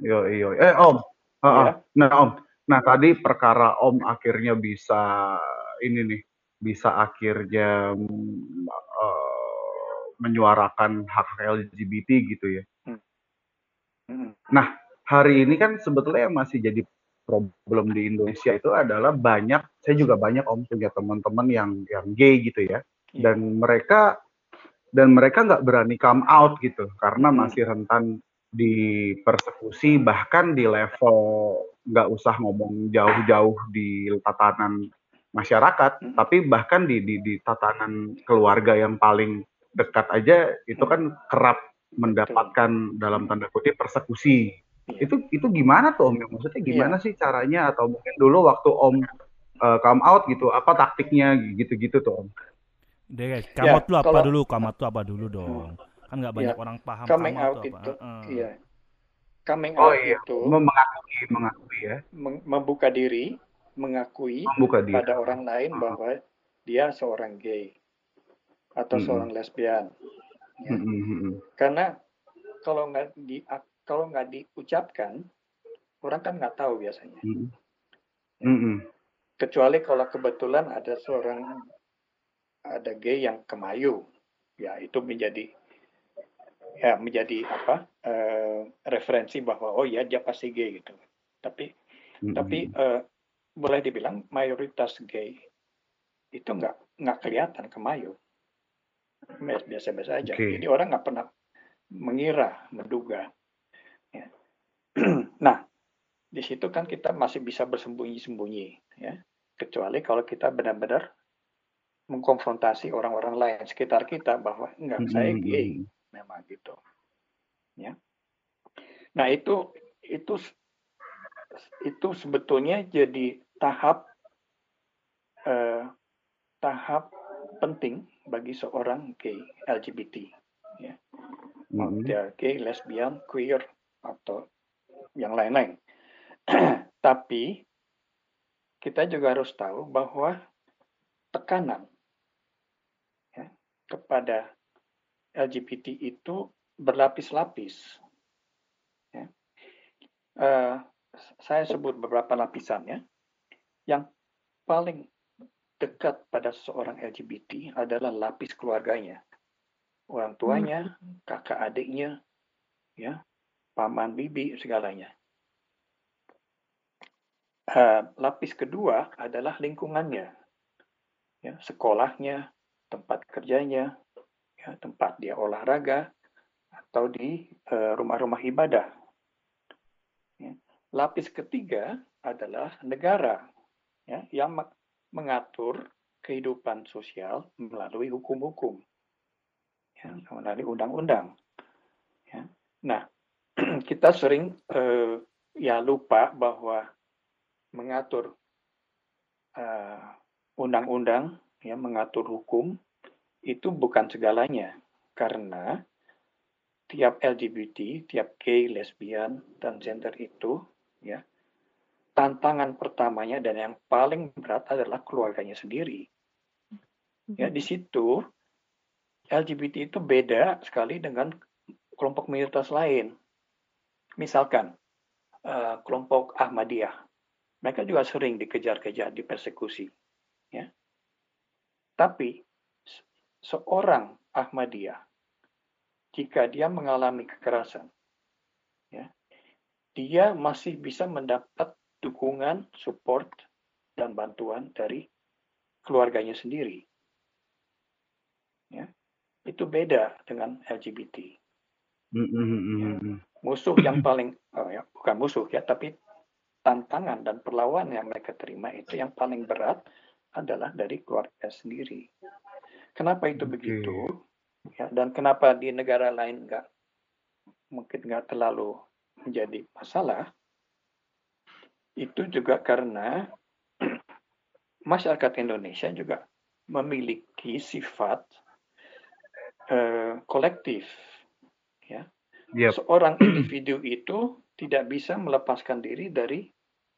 [SPEAKER 1] Iya.
[SPEAKER 4] Yo, yo. Eh, Om. Ah, ah.
[SPEAKER 1] Ya.
[SPEAKER 4] Nah, Om. Nah, tadi perkara Om akhirnya bisa ini nih, bisa akhirnya eh, menyuarakan hak LGBT gitu ya.
[SPEAKER 1] Heeh.
[SPEAKER 4] Hari ini kan sebetulnya yang masih jadi problem di Indonesia itu adalah banyak, saya juga banyak Om punya teman-teman yang yang gay gitu ya.
[SPEAKER 1] Iya.
[SPEAKER 4] Dan mereka dan mereka nggak berani come out gitu karena
[SPEAKER 1] Hmm.
[SPEAKER 4] masih rentan dipersekusi bahkan di level nggak usah ngomong jauh-jauh di tatanan masyarakat
[SPEAKER 1] Hmm.
[SPEAKER 4] tapi bahkan di, di di tatanan keluarga yang paling dekat aja itu kan kerap mendapatkan dalam tanda kutip persekusi. Itu itu gimana tuh om maksudnya gimana sih caranya atau mungkin dulu waktu om uh, come out gitu apa taktiknya gitu-gitu tuh om
[SPEAKER 2] Deh guys,
[SPEAKER 1] Ya,
[SPEAKER 2] kamot tuh apa
[SPEAKER 1] kalau-
[SPEAKER 2] dulu? Kamot tuh apa dulu dong? Kan nggak banyak
[SPEAKER 1] Ya,
[SPEAKER 2] orang paham
[SPEAKER 1] coming
[SPEAKER 2] kamot
[SPEAKER 1] out
[SPEAKER 2] tuh apa.
[SPEAKER 1] itu,
[SPEAKER 2] Heeh.
[SPEAKER 1] iya. Coming
[SPEAKER 4] oh
[SPEAKER 1] out
[SPEAKER 4] iya
[SPEAKER 1] itu
[SPEAKER 4] mengakui mengakui ya
[SPEAKER 1] membuka diri, mengakui
[SPEAKER 4] membuka diri
[SPEAKER 1] pada orang lain bahwa dia seorang gay atau
[SPEAKER 4] Mm-mm.
[SPEAKER 1] seorang lesbian. Ya.
[SPEAKER 4] Mm, mm, mm,
[SPEAKER 1] Karena kalau nggak di kalau nggak diucapkan, orang kan nggak tahu biasanya.
[SPEAKER 4] mm, mm,
[SPEAKER 1] kecuali kalau kebetulan ada seorang ada gay yang kemayu. Ya itu menjadi ya menjadi apa eh, referensi bahwa oh ya dia pasti gay gitu. Tapi
[SPEAKER 4] Mm,
[SPEAKER 1] tapi eh, boleh dibilang mayoritas gay itu nggak nggak kelihatan kemayu. Biasa-biasa aja.
[SPEAKER 4] Oke.
[SPEAKER 1] jadi orang nggak pernah mengira menduga. nah di situ kan kita masih bisa bersembunyi-sembunyi ya. Kecuali kalau kita benar-benar mengkonfrontasi orang-orang lain sekitar kita bahwa enggak
[SPEAKER 4] Mm,
[SPEAKER 1] saya gay.
[SPEAKER 4] mm.
[SPEAKER 1] memang gitu ya. Nah itu itu itu sebetulnya jadi tahap eh, tahap penting bagi seorang gay LGBT ya. Mau
[SPEAKER 4] Mm,
[SPEAKER 1] dia gay lesbian queer atau yang lain-lain tapi kita juga harus tahu bahwa tekanan ya, kepada LGBT itu berlapis-lapis. Ya. Eh, saya sebut beberapa lapisan ya. Yang paling dekat pada seorang LGBT adalah lapis keluarganya, orang tuanya, kakak adiknya, ya, paman bibi segalanya. Eh, lapis kedua adalah lingkungannya, ya, sekolahnya, tempat kerjanya, ya, tempat dia olahraga, atau di eh, rumah-rumah ibadah. Ya. Lapis ketiga adalah negara, ya, yang me- mengatur kehidupan sosial melalui hukum-hukum, ya, melalui undang-undang. Ya. Nah, kita sering eh, ya lupa bahwa mengatur eh, undang-undang, ya, mengatur hukum itu bukan segalanya, karena tiap LGBT, tiap gay, lesbian, dan gender itu, ya, tantangan pertamanya dan yang paling berat adalah keluarganya sendiri. Ya, di situ LGBT itu beda sekali dengan kelompok minoritas lain. Misalkan eh, kelompok Ahmadiyah, mereka juga sering dikejar-kejar, dipersekusi. Ya. Tapi se- seorang Ahmadiyah, jika dia mengalami kekerasan, ya, dia masih bisa mendapat dukungan, support, dan bantuan dari keluarganya sendiri. Ya. Itu beda dengan LGBT.
[SPEAKER 4] Mm, mm, mm, mm, mm.
[SPEAKER 1] Musuh yang paling, oh ya, bukan musuh ya, tapi tantangan dan perlawanan yang mereka terima itu yang paling berat adalah dari keluarga sendiri. Kenapa itu
[SPEAKER 4] Oke.
[SPEAKER 1] begitu? Ya, dan kenapa di negara lain nggak mungkin nggak terlalu menjadi masalah? Itu juga karena masyarakat Indonesia juga memiliki sifat eh, kolektif.
[SPEAKER 4] Yep.
[SPEAKER 1] seorang individu itu tidak bisa melepaskan diri dari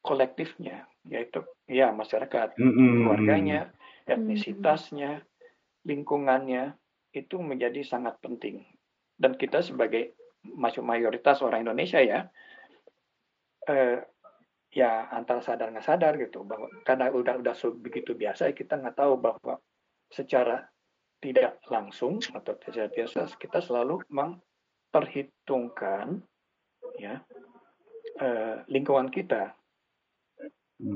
[SPEAKER 1] kolektifnya, yaitu ya masyarakat,
[SPEAKER 4] Mm, mm,
[SPEAKER 1] keluarganya,
[SPEAKER 3] Hmm.
[SPEAKER 1] etnisitasnya, lingkungannya itu menjadi sangat penting. Dan kita sebagai masuk mayoritas orang Indonesia ya, eh, ya antara sadar nggak sadar gitu bahwa karena udah udah begitu biasa kita nggak tahu bahwa secara tidak langsung atau tidak biasa kita selalu memperhitungkan ya eh, lingkungan kita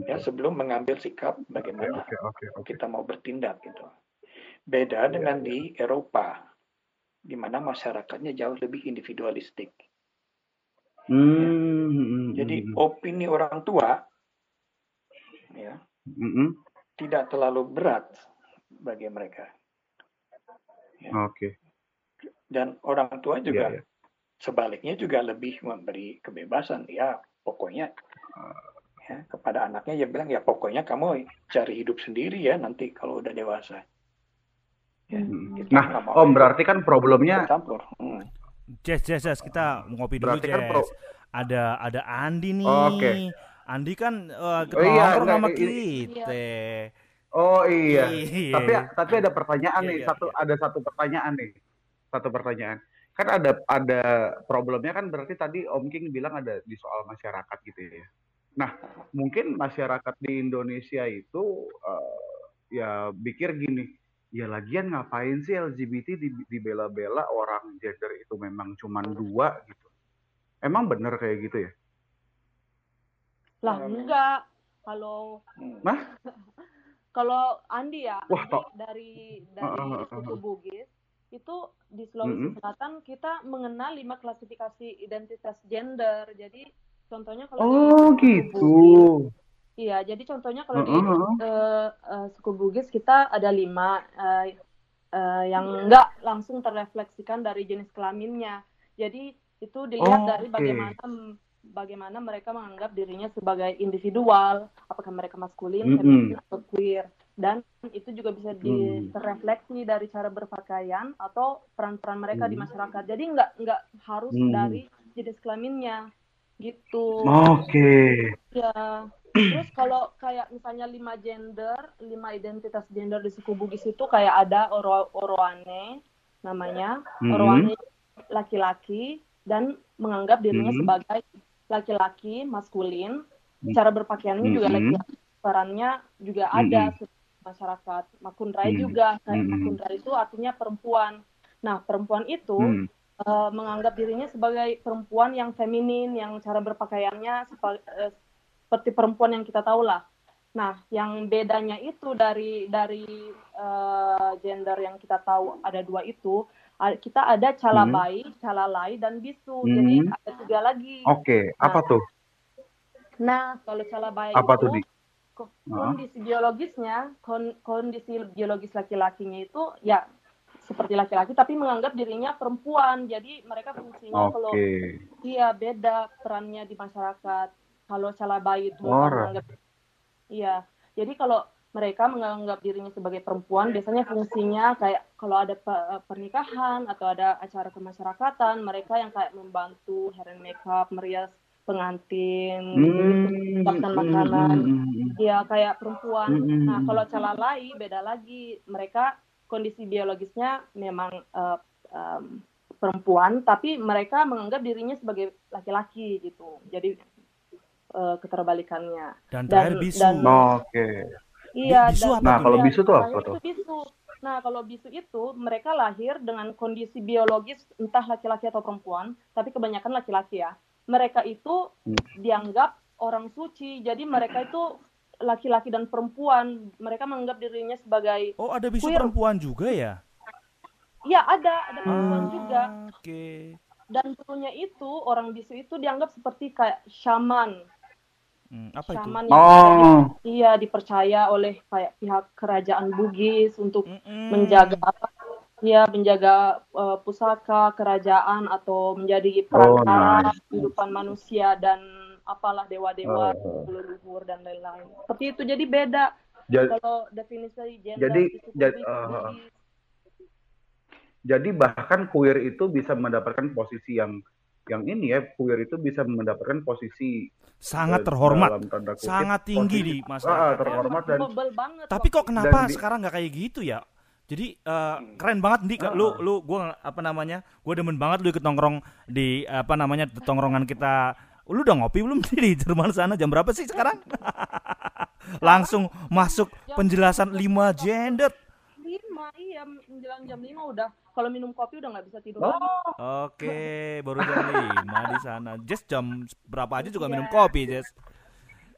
[SPEAKER 1] ya sebelum mengambil sikap bagaimana
[SPEAKER 4] oke, oke, oke.
[SPEAKER 1] kita mau bertindak gitu. Beda
[SPEAKER 4] Iya,
[SPEAKER 1] dengan
[SPEAKER 4] iya.
[SPEAKER 1] di Eropa di mana masyarakatnya jauh lebih individualistik.
[SPEAKER 4] Mm, mm, mm,
[SPEAKER 1] Jadi
[SPEAKER 4] mm,
[SPEAKER 1] opini orang tua ya
[SPEAKER 4] mm, mm.
[SPEAKER 1] tidak terlalu berat bagi mereka.
[SPEAKER 4] Oke.
[SPEAKER 1] Dan orang tua juga
[SPEAKER 4] Iya, iya.
[SPEAKER 1] sebaliknya juga lebih memberi kebebasan. Ya pokoknya ya, kepada anaknya dia bilang ya pokoknya kamu cari hidup sendiri ya nanti kalau udah dewasa. Ya,
[SPEAKER 3] Hmm.
[SPEAKER 1] kita
[SPEAKER 4] Nah, Om berarti kan problemnya
[SPEAKER 1] campur. Hmm.
[SPEAKER 2] Jess, Jess, Jess, kita ngopi dulu,
[SPEAKER 4] Berarti kan
[SPEAKER 2] Jess.
[SPEAKER 4] pro-
[SPEAKER 2] Ada ada Andi nih.
[SPEAKER 4] Oke.
[SPEAKER 2] Andi kan uh,
[SPEAKER 4] Oh iya,
[SPEAKER 2] nongkrong
[SPEAKER 4] enggak,
[SPEAKER 2] sama kita.
[SPEAKER 4] Oh iya.
[SPEAKER 2] Iya.
[SPEAKER 4] Tapi tapi ada pertanyaan
[SPEAKER 2] Iya,
[SPEAKER 4] nih,
[SPEAKER 2] iya,
[SPEAKER 4] satu
[SPEAKER 2] iya.
[SPEAKER 4] ada satu pertanyaan nih. Satu pertanyaan. Kan ada ada problemnya kan berarti tadi Om King bilang ada di soal masyarakat gitu ya. Nah, mungkin masyarakat di Indonesia itu eh, ya pikir gini, ya lagian ngapain sih LGBT di- dibela-bela orang gender itu memang cuma dua gitu. Emang bener kayak gitu ya?
[SPEAKER 3] Lah enggak. Kalau.
[SPEAKER 4] Nah?
[SPEAKER 3] kalau Andi ya,
[SPEAKER 4] Wah,
[SPEAKER 3] Andi dari dari
[SPEAKER 4] ah.
[SPEAKER 3] Bugis itu di Sulawesi
[SPEAKER 4] Mm-mm.
[SPEAKER 3] Selatan kita mengenal lima klasifikasi identitas gender. Jadi contohnya kalau
[SPEAKER 4] Oh
[SPEAKER 3] di
[SPEAKER 4] gitu.
[SPEAKER 3] Bugis, iya. Jadi contohnya kalau di
[SPEAKER 4] Heeh, heeh.
[SPEAKER 3] eh, eh, suku Bugis kita ada lima eh, eh, yang enggak langsung terrefleksikan dari jenis kelaminnya. Jadi itu dilihat
[SPEAKER 4] Oh,
[SPEAKER 3] dari bagaimana bagaimana mereka menganggap dirinya sebagai individual, apakah mereka maskulin,
[SPEAKER 4] Mm-mm.
[SPEAKER 3] feminin, atau queer. Dan itu juga bisa
[SPEAKER 4] Hmm.
[SPEAKER 3] terefleksi dari cara berpakaian atau peran-peran mereka di
[SPEAKER 4] Hmm.
[SPEAKER 3] masyarakat. Jadi nggak nggak harus
[SPEAKER 4] Hmm.
[SPEAKER 3] dari jenis kelaminnya gitu.
[SPEAKER 4] Oke.
[SPEAKER 3] Ya, terus kalau kayak misalnya lima gender, lima identitas gender di suku Bugis itu kayak ada oro oroane namanya,
[SPEAKER 4] Mhm.
[SPEAKER 3] oroane laki-laki dan menganggap dirinya
[SPEAKER 4] Mhm.
[SPEAKER 3] sebagai laki-laki maskulin.
[SPEAKER 4] Mhm.
[SPEAKER 3] Cara berpakaiannya juga
[SPEAKER 4] Mhm.
[SPEAKER 3] laki-laki, perannya juga ada
[SPEAKER 4] Mhm.
[SPEAKER 3] Masyarakat. Makunrai
[SPEAKER 4] Mhm.
[SPEAKER 3] juga, kayak
[SPEAKER 4] Mhm.
[SPEAKER 3] makunrai itu artinya perempuan. Nah, perempuan itu
[SPEAKER 4] Hmm.
[SPEAKER 3] eh, menganggap dirinya sebagai perempuan yang feminin, yang cara berpakaiannya sepa- eh, seperti perempuan yang kita tahu lah. Nah, yang bedanya itu dari dari eh, gender yang kita tahu ada dua itu, kita ada calabai, calalai, dan bisu. Jadi
[SPEAKER 4] Hmm.
[SPEAKER 3] ada tiga lagi.
[SPEAKER 4] Oke, apa tuh?
[SPEAKER 3] Nah, kalau calabai
[SPEAKER 4] Apa
[SPEAKER 3] itu
[SPEAKER 4] tuh?
[SPEAKER 3] Kondisi biologisnya, kon- kondisi biologis laki-lakinya itu ya seperti laki-laki, tapi menganggap dirinya perempuan. Jadi mereka fungsinya kalau
[SPEAKER 4] Oke.
[SPEAKER 3] Iya, beda perannya di masyarakat. Kalau calabai itu
[SPEAKER 4] Ora.
[SPEAKER 3] menganggap Iya. Jadi kalau mereka menganggap dirinya sebagai perempuan, biasanya fungsinya kayak kalau ada pe- pernikahan atau ada acara kemasyarakatan, mereka yang kayak membantu hair and makeup, merias pengantin,
[SPEAKER 4] Hmm.
[SPEAKER 3] siapkan makanan.
[SPEAKER 4] hmm.
[SPEAKER 3] Iya, kayak perempuan.
[SPEAKER 4] Hmm.
[SPEAKER 3] Nah, kalau calalai beda lagi. Mereka kondisi biologisnya memang eh, em, perempuan, tapi mereka menganggap dirinya sebagai laki-laki gitu. Jadi eh, keterbalikannya.
[SPEAKER 2] Dan
[SPEAKER 3] Dan-
[SPEAKER 2] terakhir bisu.
[SPEAKER 3] dan-
[SPEAKER 4] Oke.
[SPEAKER 3] Iya.
[SPEAKER 2] bisu
[SPEAKER 3] dan-
[SPEAKER 2] apa
[SPEAKER 4] Nah, kalau
[SPEAKER 3] iya,
[SPEAKER 4] bisu tuh apa
[SPEAKER 3] terakhir
[SPEAKER 4] tuh?
[SPEAKER 3] itu bisu. Nah, kalau bisu itu mereka lahir dengan kondisi biologis entah laki-laki atau perempuan, tapi kebanyakan laki-laki ya. Mereka itu
[SPEAKER 4] Hmm.
[SPEAKER 3] dianggap orang suci. Jadi mereka itu laki-laki dan perempuan. Mereka menganggap dirinya sebagai
[SPEAKER 2] Oh, ada bisu
[SPEAKER 3] Queer.
[SPEAKER 2] perempuan juga ya?
[SPEAKER 3] ya ada ada perempuan
[SPEAKER 2] Ah,
[SPEAKER 3] juga.
[SPEAKER 2] Oke.
[SPEAKER 3] Dan dulunya itu orang bisu itu dianggap seperti kayak shaman.
[SPEAKER 2] Hmm, apa itu?
[SPEAKER 3] Shaman yang
[SPEAKER 4] Oh.
[SPEAKER 3] iya dipercaya oleh kayak pihak kerajaan Bugis untuk
[SPEAKER 2] Mm-mm.
[SPEAKER 3] menjaga apa ya menjaga eh, pusaka kerajaan atau menjadi
[SPEAKER 4] Oh,
[SPEAKER 3] perantara
[SPEAKER 4] nice.
[SPEAKER 3] kehidupan manusia dan apalah dewa-dewa
[SPEAKER 4] Oh.
[SPEAKER 3] leluhur dan lain-lain seperti itu jadi beda
[SPEAKER 4] Ja-
[SPEAKER 3] kalau definisi gender
[SPEAKER 4] Jadi-
[SPEAKER 3] itu
[SPEAKER 4] jadi, uh. Jadi bahkan queer itu bisa mendapatkan posisi yang yang ini ya, queer itu bisa mendapatkan posisi
[SPEAKER 2] sangat terhormat,
[SPEAKER 4] dalam tanda kutip,
[SPEAKER 2] sangat tinggi
[SPEAKER 4] posisi-
[SPEAKER 2] di
[SPEAKER 4] Ah,
[SPEAKER 2] masyarakat. ya.
[SPEAKER 4] terhormat dan
[SPEAKER 3] banget
[SPEAKER 2] Tapi kok kenapa
[SPEAKER 4] Dan di-
[SPEAKER 2] sekarang nggak kayak gitu ya? Jadi eh, keren banget nih
[SPEAKER 4] Ah.
[SPEAKER 2] lu lu gua apa namanya? Gua demen banget lu ikut nongkrong di apa namanya tongkrongan kita. Lu udah ngopi belum di Jerman sana? Jam berapa sih sekarang? Langsung masuk penjelasan 5 gender.
[SPEAKER 3] lima iya menjelang jam lima udah kalau minum kopi udah nggak bisa tidur
[SPEAKER 4] Oh.
[SPEAKER 3] lagi
[SPEAKER 2] Oke, baru jam 5 di sana. Jess jam berapa aja juga minum
[SPEAKER 3] Iya.
[SPEAKER 2] kopi, Jess.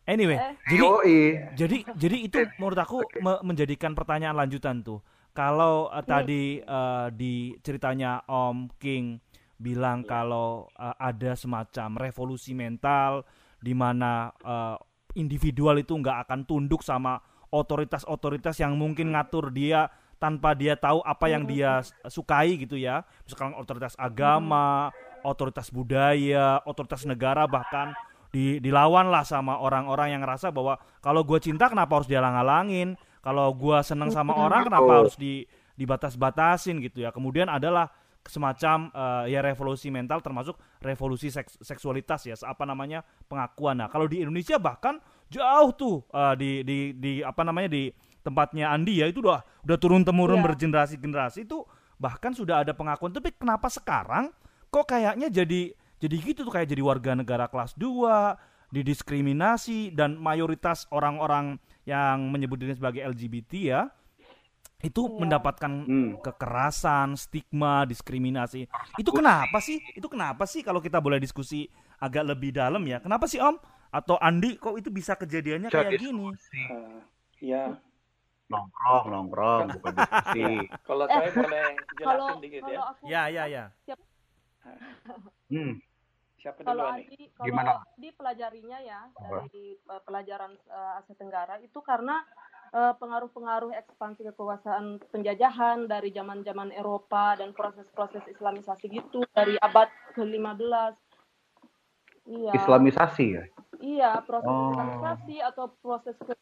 [SPEAKER 2] Anyway,
[SPEAKER 3] Eh.
[SPEAKER 2] jadi
[SPEAKER 4] Yoi.
[SPEAKER 2] Jadi jadi itu menurut aku me- menjadikan pertanyaan lanjutan tuh. Kalau eh, tadi eh, di ceritanya Om King bilang kalau eh, ada semacam revolusi mental di mana eh, individual itu nggak akan tunduk sama otoritas-otoritas yang mungkin ngatur dia tanpa dia tahu apa yang dia s- sukai gitu ya. Misalkan otoritas agama, otoritas budaya, otoritas negara bahkan di dilawan lah sama orang-orang yang ngerasa bahwa kalau gue cinta kenapa harus dihalang-halangin kalau gue seneng sama orang kenapa
[SPEAKER 4] Betul.
[SPEAKER 2] harus di dibatas-batasin gitu ya kemudian adalah semacam eh, ya revolusi mental termasuk revolusi seks- seksualitas ya apa namanya pengakuan nah kalau di Indonesia bahkan jauh tuh eh, di di di apa namanya di tempatnya Andi ya itu udah udah turun temurun
[SPEAKER 3] Iya.
[SPEAKER 2] bergenerasi-generasi itu bahkan sudah ada pengakuan tapi kenapa sekarang kok kayaknya jadi jadi gitu tuh kayak jadi warga negara kelas 2 didiskriminasi dan mayoritas orang-orang yang menyebut diri sebagai LGBT ya itu
[SPEAKER 3] Iya.
[SPEAKER 2] mendapatkan
[SPEAKER 4] Hmm.
[SPEAKER 2] kekerasan, stigma, diskriminasi. Itu kenapa sih? Itu kenapa sih kalau kita boleh diskusi agak lebih dalam ya? Kenapa sih Om? Atau Andi kok itu bisa kejadiannya kayak
[SPEAKER 4] Jadi
[SPEAKER 2] gini?
[SPEAKER 1] Eh, ya
[SPEAKER 4] nongkrong, nongkrong, bukan diskusi.
[SPEAKER 1] kalau saya boleh
[SPEAKER 3] kalau
[SPEAKER 1] jelasin dikit ya
[SPEAKER 3] kalau aku
[SPEAKER 2] Ya, ya, ya.
[SPEAKER 4] Hmm.
[SPEAKER 1] Siapa
[SPEAKER 3] kalau
[SPEAKER 1] duluan nih
[SPEAKER 3] Adi kalau
[SPEAKER 4] Gimana?
[SPEAKER 3] Adi pelajarinya ya
[SPEAKER 4] Apa?
[SPEAKER 3] dari uh, pelajaran uh, Asia Tenggara itu karena uh, pengaruh-pengaruh ekspansi kekuasaan penjajahan dari zaman-zaman Eropa dan proses-proses Islamisasi gitu dari abad ke-15. Iya.
[SPEAKER 4] Islamisasi ya.
[SPEAKER 3] Iya, proses
[SPEAKER 4] Oh.
[SPEAKER 3] Islamisasi atau proses ke-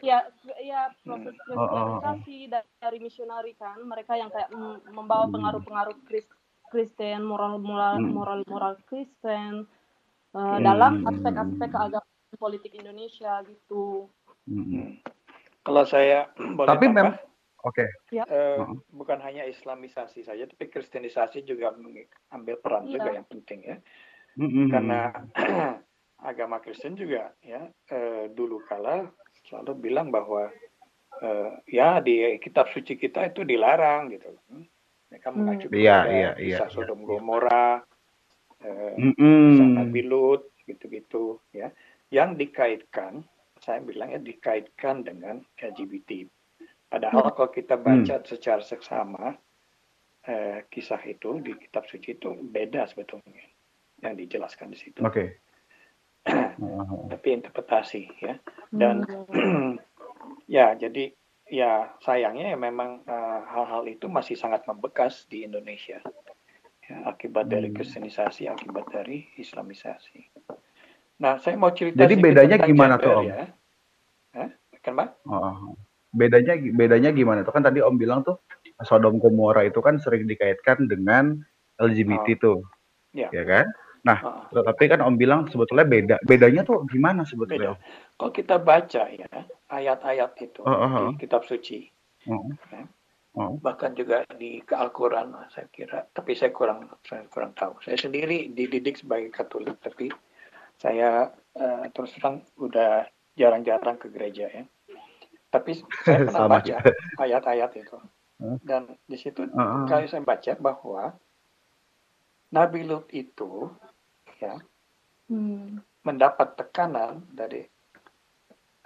[SPEAKER 3] ya ya proses
[SPEAKER 4] Oh, oh, oh.
[SPEAKER 3] Kristianisasi da- dari misionari kan, mereka yang kayak mm, membawa pengaruh-pengaruh Kris- Kristen, moral-moral
[SPEAKER 4] Hmm.
[SPEAKER 3] moral-moral Kristen uh,
[SPEAKER 4] Hmm.
[SPEAKER 3] dalam aspek-aspek keagamaan politik Indonesia gitu.
[SPEAKER 4] Hmm.
[SPEAKER 1] kalau saya boleh
[SPEAKER 4] Tapi memang oke.
[SPEAKER 1] eh,
[SPEAKER 4] Heeh.
[SPEAKER 1] bukan hanya Islamisasi saja tapi Kristenisasi juga mengambil peran
[SPEAKER 3] Iya.
[SPEAKER 1] juga yang penting ya
[SPEAKER 4] Hmm.
[SPEAKER 1] karena agama Kristen juga ya eh, dulu kala selalu bilang bahwa eh, ya di kitab suci kita itu dilarang gitu Hmm. Mereka
[SPEAKER 3] Hmm.
[SPEAKER 1] mengacu
[SPEAKER 4] Iya,
[SPEAKER 1] kepada
[SPEAKER 4] iya, iya,
[SPEAKER 1] kisah
[SPEAKER 4] iya.
[SPEAKER 1] Sodom Gomora eh,
[SPEAKER 4] Hmm.
[SPEAKER 1] kisah Nabi Lut gitu-gitu ya yang dikaitkan saya bilang ya dikaitkan dengan LGBT padahal kalau kita baca secara seksama eh, kisah itu di kitab suci itu beda sebetulnya yang dijelaskan di situ
[SPEAKER 4] Oke.
[SPEAKER 1] tapi interpretasi ya dan
[SPEAKER 3] Hmm.
[SPEAKER 1] ya jadi ya sayangnya ya memang eh, hal-hal itu masih sangat membekas di Indonesia ya, akibat dari
[SPEAKER 4] Hmm.
[SPEAKER 1] kristenisasi akibat dari islamisasi nah saya mau cerita
[SPEAKER 4] Jadi bedanya gimana
[SPEAKER 1] gender
[SPEAKER 4] tuh, Om?
[SPEAKER 1] ya Hah? kenapa
[SPEAKER 4] Oh, bedanya bedanya gimana tuh kan tadi Om bilang tuh Sodom Gomora itu kan sering dikaitkan dengan LGBT tuh,
[SPEAKER 1] Ya.
[SPEAKER 4] ya kan?
[SPEAKER 1] Heeh.
[SPEAKER 4] Tetapi kan Om bilang sebetulnya beda. Bedanya tuh gimana sebetulnya?
[SPEAKER 1] beda kalau kita baca ya ayat-ayat itu
[SPEAKER 4] oh, oh.
[SPEAKER 1] di kitab suci
[SPEAKER 4] Oh. Oh.
[SPEAKER 1] bahkan juga di Al-Quran saya kira tapi saya kurang saya kurang tahu saya sendiri dididik sebagai Katolik tapi saya eh, terus terang udah jarang-jarang ke gereja ya tapi saya pernah
[SPEAKER 4] Sama
[SPEAKER 1] baca ayat-ayat itu dan di situ
[SPEAKER 4] Heeh.
[SPEAKER 1] kali saya baca bahwa Nabi Lut itu ya
[SPEAKER 3] Hmm.
[SPEAKER 1] mendapat tekanan dari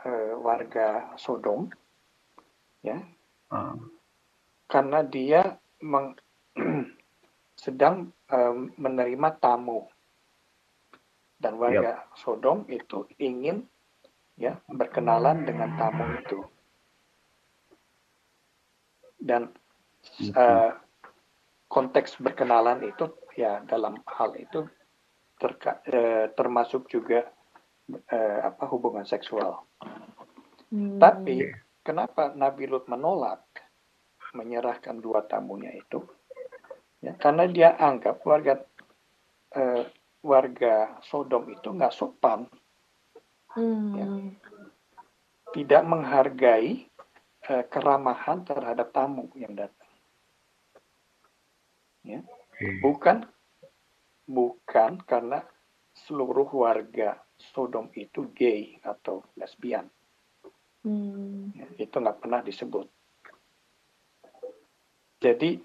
[SPEAKER 1] eh, warga Sodom ya.
[SPEAKER 4] Ah.
[SPEAKER 1] karena dia meng- sedang em, menerima tamu. Dan warga Sodom itu ingin ya berkenalan dengan tamu itu. Dan eh, konteks berkenalan itu ya dalam hal itu terka- eh, termasuk juga eh, apa hubungan seksual
[SPEAKER 3] Hmm.
[SPEAKER 1] tapi kenapa Nabi Lut menolak menyerahkan dua tamunya itu? Ya, karena dia anggap warga eh, warga Sodom itu nggak sopan,
[SPEAKER 3] Hmm.
[SPEAKER 1] tidak menghargai eh, keramahan terhadap tamu yang datang. Ya,
[SPEAKER 4] Oke.
[SPEAKER 1] bukan bukan karena seluruh warga Sodom itu gay atau lesbian.
[SPEAKER 3] Hmm.
[SPEAKER 1] Ya, itu nggak pernah disebut. Jadi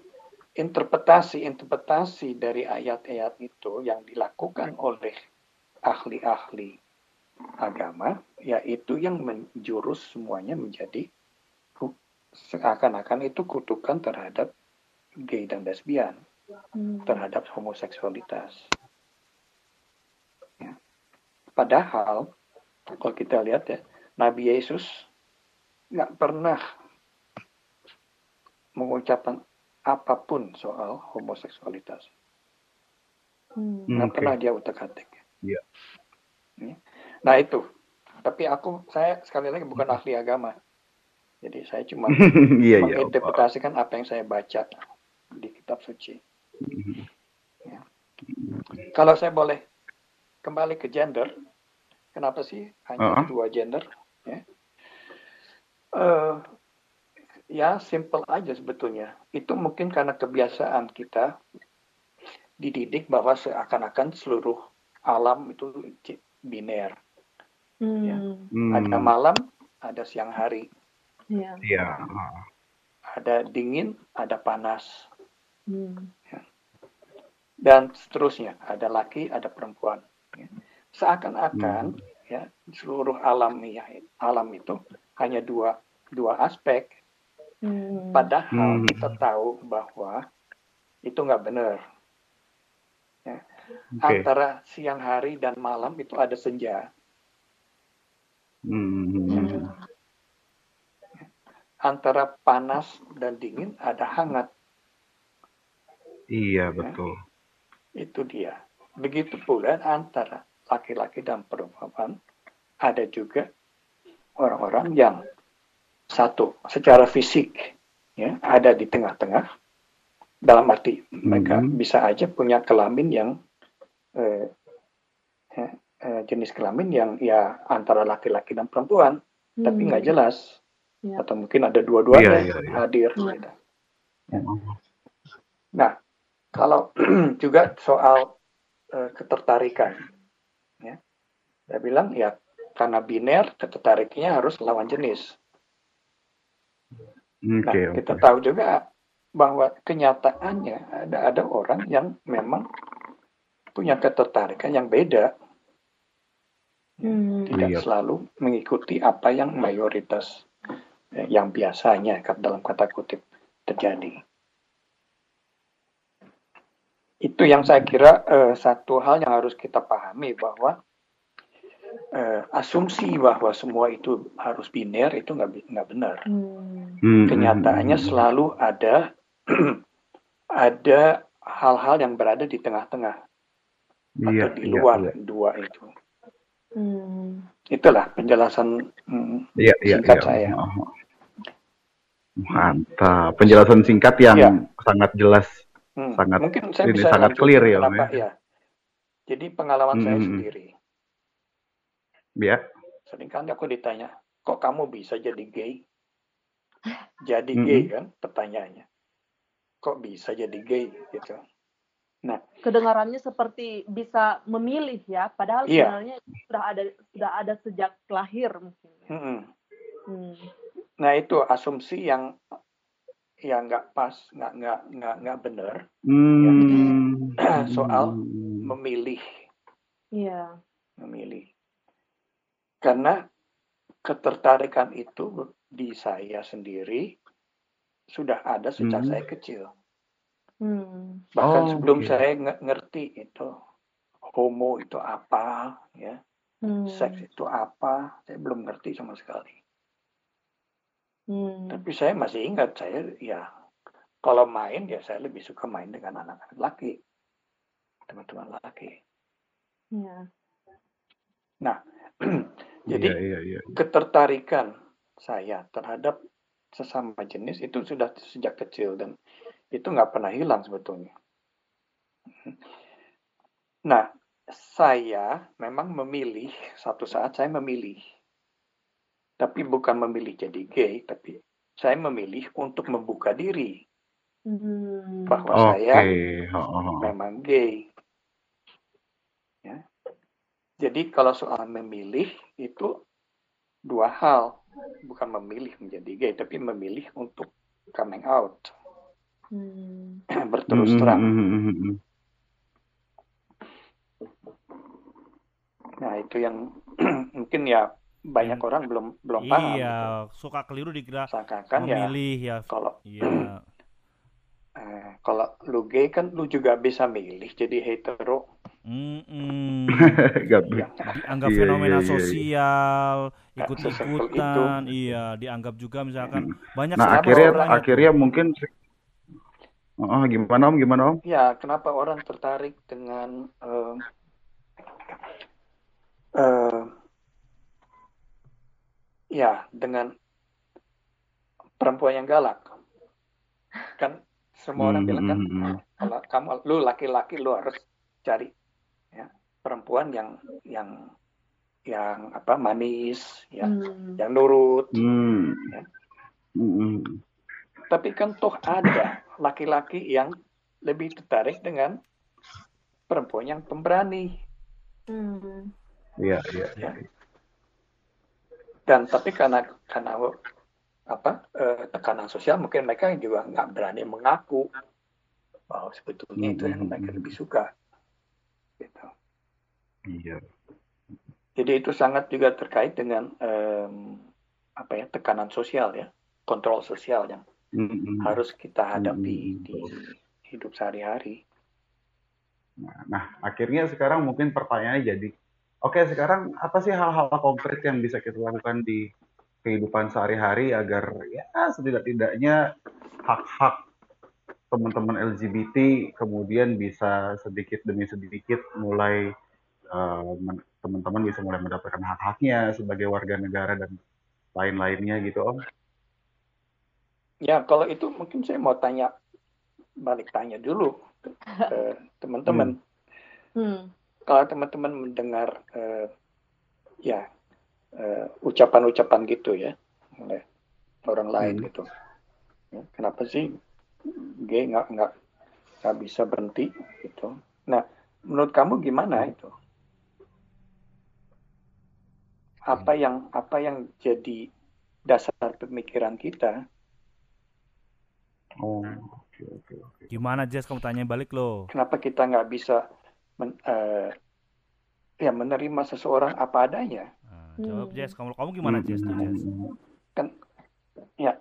[SPEAKER 1] interpretasi-interpretasi dari ayat-ayat itu yang dilakukan oleh ahli-ahli agama, yaitu yang menjurus semuanya menjadi seakan-akan itu kutukan terhadap gay dan lesbian,
[SPEAKER 3] Hmm.
[SPEAKER 1] terhadap homoseksualitas. Ya. Padahal kalau kita lihat ya, Nabi Yesus nggak pernah mengucapkan apa pun soal homoseksualitas.
[SPEAKER 3] Hmm.
[SPEAKER 4] Hmm,
[SPEAKER 1] Nggak
[SPEAKER 4] oke.
[SPEAKER 1] pernah dia utak-atik.
[SPEAKER 4] Iya.
[SPEAKER 1] Ya. Nah itu. Tapi aku, saya sekali lagi bukan ahli agama. Jadi saya cuma
[SPEAKER 4] Iya iya.
[SPEAKER 1] menginterpretasikan apa yang saya baca di kitab suci. Ya. Kalau saya boleh kembali ke gender, kenapa sih hanya
[SPEAKER 4] Uh-uh.
[SPEAKER 1] dua gender? Ya. Eh, ya simple aja sebetulnya. Itu mungkin karena kebiasaan kita dididik bahwa seakan-akan seluruh alam itu biner.
[SPEAKER 3] Hmm.
[SPEAKER 4] Hmm,
[SPEAKER 1] Ada malam, ada siang hari,
[SPEAKER 3] Iya.
[SPEAKER 4] Iya. ah.
[SPEAKER 1] ada dingin, ada panas,
[SPEAKER 3] Hmm.
[SPEAKER 1] Dan seterusnya. Ada laki, ada perempuan. Ya. Seakan-akan ya seluruh alamiah alam itu hanya dua dua aspek.
[SPEAKER 3] Hmm.
[SPEAKER 1] Padahal
[SPEAKER 4] Hmm.
[SPEAKER 1] kita tahu bahwa itu nggak benar. Ya.
[SPEAKER 4] Oke.
[SPEAKER 1] Antara siang hari dan malam itu ada senja.
[SPEAKER 4] Hmm.
[SPEAKER 3] Hmm.
[SPEAKER 1] Antara panas dan dingin ada hangat.
[SPEAKER 4] Iya betul.
[SPEAKER 1] Itu dia. Begitu pula antara laki-laki dan perempuan ada juga orang-orang yang satu secara fisik ya ada di tengah-tengah dalam arti mereka
[SPEAKER 4] Mhm.
[SPEAKER 1] bisa aja punya kelamin yang eh, eh, eh, jenis kelamin yang ya antara laki-laki dan perempuan tapi nggak
[SPEAKER 3] Hmm.
[SPEAKER 1] jelas
[SPEAKER 3] Ya.
[SPEAKER 1] atau mungkin ada dua-duanya
[SPEAKER 4] Iya, iya, iya.
[SPEAKER 1] hadir
[SPEAKER 3] Iya.
[SPEAKER 1] gitu. Nah, kalau juga soal eh, ketertarikan, ya, saya bilang ya karena biner ketertariknya harus lawan jenis. Nah,
[SPEAKER 4] Oke
[SPEAKER 1] kita
[SPEAKER 4] oke.
[SPEAKER 1] tahu juga bahwa kenyataannya ada ada orang yang memang punya ketertarikan yang beda,
[SPEAKER 3] Hmm.
[SPEAKER 1] tidak
[SPEAKER 4] Iya.
[SPEAKER 1] selalu mengikuti apa yang mayoritas eh, yang biasanya dalam kata kutip terjadi. Itu yang saya kira eh, satu hal yang harus kita pahami bahwa eh, asumsi bahwa semua itu harus biner itu nggak nggak benar.
[SPEAKER 3] Hmm.
[SPEAKER 4] Hmm,
[SPEAKER 1] Kenyataannya
[SPEAKER 4] hmm, hmm.
[SPEAKER 1] selalu ada ada hal-hal yang berada di tengah-tengah
[SPEAKER 4] Iya
[SPEAKER 1] atau di
[SPEAKER 4] iya
[SPEAKER 1] luar
[SPEAKER 4] iya.
[SPEAKER 1] dua itu.
[SPEAKER 3] Hmm.
[SPEAKER 1] Itulah penjelasan mm,
[SPEAKER 4] Iya iya
[SPEAKER 1] singkat
[SPEAKER 4] iya.
[SPEAKER 1] saya.
[SPEAKER 4] Oh. Mantap. Penjelasan singkat yang
[SPEAKER 1] Iya.
[SPEAKER 4] sangat jelas.
[SPEAKER 1] Hmm,
[SPEAKER 4] Sangat-
[SPEAKER 1] mungkin saya
[SPEAKER 4] ini
[SPEAKER 1] bisa
[SPEAKER 4] sangat clear ya,
[SPEAKER 1] kenapa ya. Jadi pengalaman saya
[SPEAKER 4] Hmm.
[SPEAKER 1] sendiri.
[SPEAKER 4] Ya.
[SPEAKER 1] Seringkali aku ditanya, kok kamu bisa jadi gay? jadi
[SPEAKER 4] Mm-mm.
[SPEAKER 1] gay kan pertanyaannya kok bisa jadi gay gitu
[SPEAKER 3] Kedengarannya seperti bisa memilih ya, padahal
[SPEAKER 1] Iya.
[SPEAKER 3] sebenarnya sudah ada sudah ada sejak lahir mungkin. ya.
[SPEAKER 1] Mm-mm.
[SPEAKER 3] Hmm.
[SPEAKER 1] nah itu asumsi yang yang nggak pas nggak nggak nggak nggak benar
[SPEAKER 4] Hmm.
[SPEAKER 1] Soal memilih
[SPEAKER 3] Iya.
[SPEAKER 1] memilih karena ketertarikan itu di saya sendiri sudah ada sejak
[SPEAKER 4] Hmm.
[SPEAKER 1] saya kecil
[SPEAKER 3] Hmm.
[SPEAKER 1] bahkan
[SPEAKER 4] Oh,
[SPEAKER 1] sebelum
[SPEAKER 4] oke.
[SPEAKER 1] saya nge- ngerti itu homo itu apa ya
[SPEAKER 3] Hmm.
[SPEAKER 1] seks itu apa saya belum ngerti sama sekali
[SPEAKER 3] Hmm.
[SPEAKER 1] tapi saya masih ingat saya ya kalau main ya saya lebih suka main dengan anak-anak laki teman-teman laki
[SPEAKER 3] Iya.
[SPEAKER 1] jadi
[SPEAKER 4] Iya, iya, iya.
[SPEAKER 1] ketertarikan saya terhadap sesama jenis itu sudah sejak kecil dan itu nggak pernah hilang sebetulnya. Nah, saya memang memilih satu saat saya memilih, tapi bukan memilih jadi gay, tapi saya memilih untuk membuka diri
[SPEAKER 3] Hmm.
[SPEAKER 1] bahwa
[SPEAKER 4] Oke.
[SPEAKER 1] saya memang gay. Ya. Jadi kalau soal memilih itu dua hal, bukan memilih menjadi gay, tapi memilih untuk coming out,
[SPEAKER 3] Hmm.
[SPEAKER 1] berterus
[SPEAKER 4] Hmm,
[SPEAKER 1] terang.
[SPEAKER 4] hmm, hmm, hmm.
[SPEAKER 1] Nah itu yang mungkin ya banyak
[SPEAKER 2] Yang-
[SPEAKER 1] orang belum belum paham. gitu.
[SPEAKER 2] Iya, suka keliru dikira
[SPEAKER 1] Seakan-akan ya
[SPEAKER 2] memilih ya.
[SPEAKER 1] kalau
[SPEAKER 2] Iya.
[SPEAKER 1] eh, kalau lu gay kan lu juga bisa milih jadi hetero.
[SPEAKER 4] Gak
[SPEAKER 1] Ya,
[SPEAKER 2] dianggap
[SPEAKER 4] Iya,
[SPEAKER 2] fenomena
[SPEAKER 4] iya, iya, iya.
[SPEAKER 2] sosial,
[SPEAKER 1] sesimpel
[SPEAKER 2] ikut-ikutan, iya, dianggap juga misalkan banyak
[SPEAKER 4] Nah, akhirnya
[SPEAKER 2] orang-
[SPEAKER 4] akhirnya mungkin Oh, gimana Om? Gimana Om?
[SPEAKER 1] ya kenapa orang tertarik dengan eh, eh, ya dengan perempuan yang galak kan semua orang
[SPEAKER 4] Hmm,
[SPEAKER 1] bilang kan
[SPEAKER 4] hmm, hmm.
[SPEAKER 1] kalau kamu lu laki-laki lu harus cari ya perempuan yang yang yang apa manis ya
[SPEAKER 3] Hmm.
[SPEAKER 1] yang nurut
[SPEAKER 4] Hmm.
[SPEAKER 1] Ya.
[SPEAKER 4] Hmm, hmm.
[SPEAKER 1] tapi kan toh ada laki-laki yang lebih tertarik dengan perempuan yang pemberani
[SPEAKER 3] Hmm.
[SPEAKER 4] Iya, iya, iya.
[SPEAKER 1] Dan tapi karena karena apa eh, tekanan sosial mungkin mereka juga nggak berani mengaku bahwa sebetulnya itu yang mereka lebih suka gitu.
[SPEAKER 4] Iya.
[SPEAKER 1] jadi itu sangat juga terkait dengan em, apa ya tekanan sosial ya kontrol sosial yang
[SPEAKER 4] Hmm, hmm.
[SPEAKER 1] harus kita hadapi
[SPEAKER 4] Hmm,
[SPEAKER 1] di hidup sehari-hari
[SPEAKER 4] Nah, akhirnya sekarang mungkin pertanyaannya jadi, oke sekarang apa sih hal-hal konkret yang bisa kita lakukan di kehidupan sehari-hari agar ya setidak-tidaknya hak-hak teman-teman LGBT kemudian bisa sedikit demi sedikit mulai eh, men- teman-teman bisa mulai mendapatkan hak-haknya sebagai warga negara dan lain-lainnya gitu Om.
[SPEAKER 1] Ya, kalau itu mungkin saya mau tanya balik tanya dulu ke ke teman-teman.
[SPEAKER 3] Hmm.
[SPEAKER 1] Kalau teman-teman mendengar eh, ya eh, ucapan-ucapan gitu ya oleh orang lain
[SPEAKER 4] Hmm.
[SPEAKER 1] gitu, Ya, kenapa sih gay nggak nggak nggak bisa berhenti gitu? Nah, menurut kamu gimana itu? Apa yang apa yang jadi dasar pemikiran kita?
[SPEAKER 4] Oh, oke oke oke.
[SPEAKER 2] Gimana Jess kamu tanya balik lo?
[SPEAKER 1] kenapa kita nggak bisa men- eh, ya menerima seseorang apa adanya
[SPEAKER 2] Nah, jawab
[SPEAKER 3] Hmm.
[SPEAKER 2] Jess, kamu kamu gimana Jess tuh Jess?
[SPEAKER 1] kan ya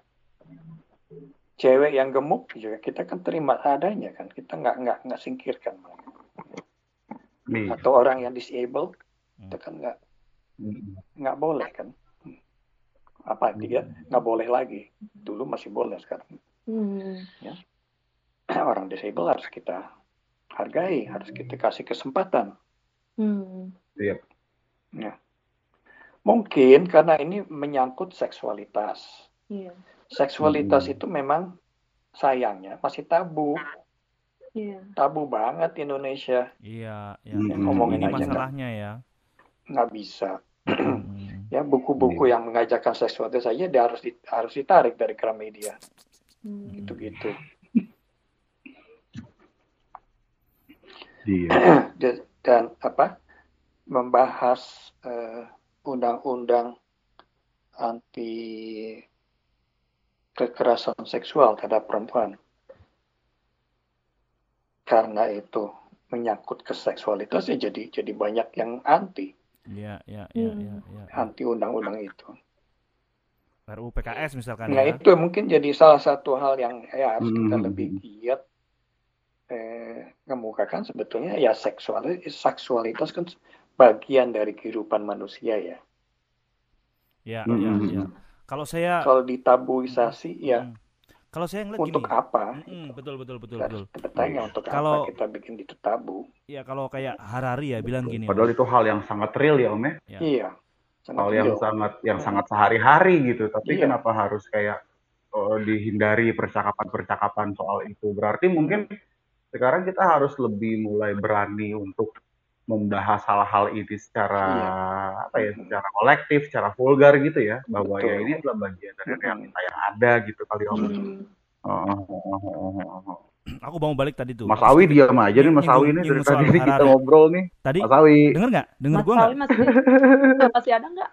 [SPEAKER 1] cewek yang gemuk juga kita kan terima adanya kan kita nggak nggak nggak singkirkan
[SPEAKER 4] Nih.
[SPEAKER 1] atau orang yang disable
[SPEAKER 2] Hmm.
[SPEAKER 1] kita kan nggak nggak boleh kan apa dia nggak boleh lagi dulu masih boleh sekarang
[SPEAKER 3] Hmm.
[SPEAKER 1] orang disable harus kita hargai harus kita kasih kesempatan
[SPEAKER 3] Hmm.
[SPEAKER 1] mungkin karena ini menyangkut seksualitas
[SPEAKER 3] Iya.
[SPEAKER 1] seksualitas
[SPEAKER 4] Hmm.
[SPEAKER 1] itu memang sayangnya masih tabu
[SPEAKER 3] Iya.
[SPEAKER 1] tabu banget Indonesia
[SPEAKER 2] Iya, ya.
[SPEAKER 4] Hmm,
[SPEAKER 1] ngomongin
[SPEAKER 2] ini
[SPEAKER 1] aja,
[SPEAKER 2] masalahnya ya.
[SPEAKER 1] nggak bisa
[SPEAKER 2] Hmm.
[SPEAKER 1] Ya buku-buku
[SPEAKER 4] Iya.
[SPEAKER 1] yang mengajarkan seksualitas saja dia harus di- harus ditarik dari Gramedia.
[SPEAKER 3] Hmm.
[SPEAKER 1] Gitu-gitu.
[SPEAKER 4] Iya.
[SPEAKER 1] dan, apa membahas eh, undang-undang anti kekerasan seksual terhadap perempuan karena itu menyangkut ke seksualitas ya jadi jadi banyak yang anti
[SPEAKER 2] Iya, iya, iya,
[SPEAKER 3] Hmm.
[SPEAKER 2] iya, iya.
[SPEAKER 1] anti undang-undang itu.
[SPEAKER 2] RUU PKS misalkan
[SPEAKER 1] Nah
[SPEAKER 2] ya.
[SPEAKER 1] itu mungkin jadi salah satu hal yang ya harus kita
[SPEAKER 4] Hmm.
[SPEAKER 1] lebih giat eh, mengemukakan sebetulnya ya seksualitas seksualitas kan bagian dari kehidupan manusia ya.
[SPEAKER 2] Iya,
[SPEAKER 4] Hmm,
[SPEAKER 2] iya,
[SPEAKER 4] hmm,
[SPEAKER 2] iya.
[SPEAKER 4] hmm.
[SPEAKER 2] Kalau saya
[SPEAKER 1] Kalau ditabuisasi ya
[SPEAKER 2] Hmm. Kalau saya ngeliat
[SPEAKER 1] untuk
[SPEAKER 2] gini.
[SPEAKER 1] apa?
[SPEAKER 2] Hmm, betul betul betul
[SPEAKER 1] Kita
[SPEAKER 2] betul.
[SPEAKER 1] harus bertanya untuk
[SPEAKER 2] Kalau-
[SPEAKER 1] apa kita bikin itu tabu.
[SPEAKER 2] Ya kalau kayak Harari ya bilang gini.
[SPEAKER 4] Padahal itu hal yang sangat real ya Om ya.
[SPEAKER 2] Ya.
[SPEAKER 1] Iya. Sangat
[SPEAKER 4] Hal yang
[SPEAKER 1] real.
[SPEAKER 4] sangat yang sangat sehari-hari gitu. Tapi
[SPEAKER 1] Iya.
[SPEAKER 4] kenapa harus kayak oh, dihindari percakapan-percakapan soal itu? Berarti mungkin sekarang kita harus lebih mulai berani untuk membahas hal-hal ini secara
[SPEAKER 1] Iya.
[SPEAKER 4] apa ya, secara kolektif, secara vulgar gitu ya, bahwa ya ini adalah bagian dari realita yang ada gitu kali Om.
[SPEAKER 3] Hmm.
[SPEAKER 4] Oh, oh, oh, oh, oh, oh.
[SPEAKER 2] Aku mau balik tadi tuh.
[SPEAKER 4] Mas Awi diam aja nih Mas Awi nih dari tadi kita ngobrol nih.
[SPEAKER 2] Tadi
[SPEAKER 4] Mas Awi
[SPEAKER 2] denger nggak? Denger
[SPEAKER 3] Mas
[SPEAKER 2] gua nggak?
[SPEAKER 3] Awi masih masih ada nggak?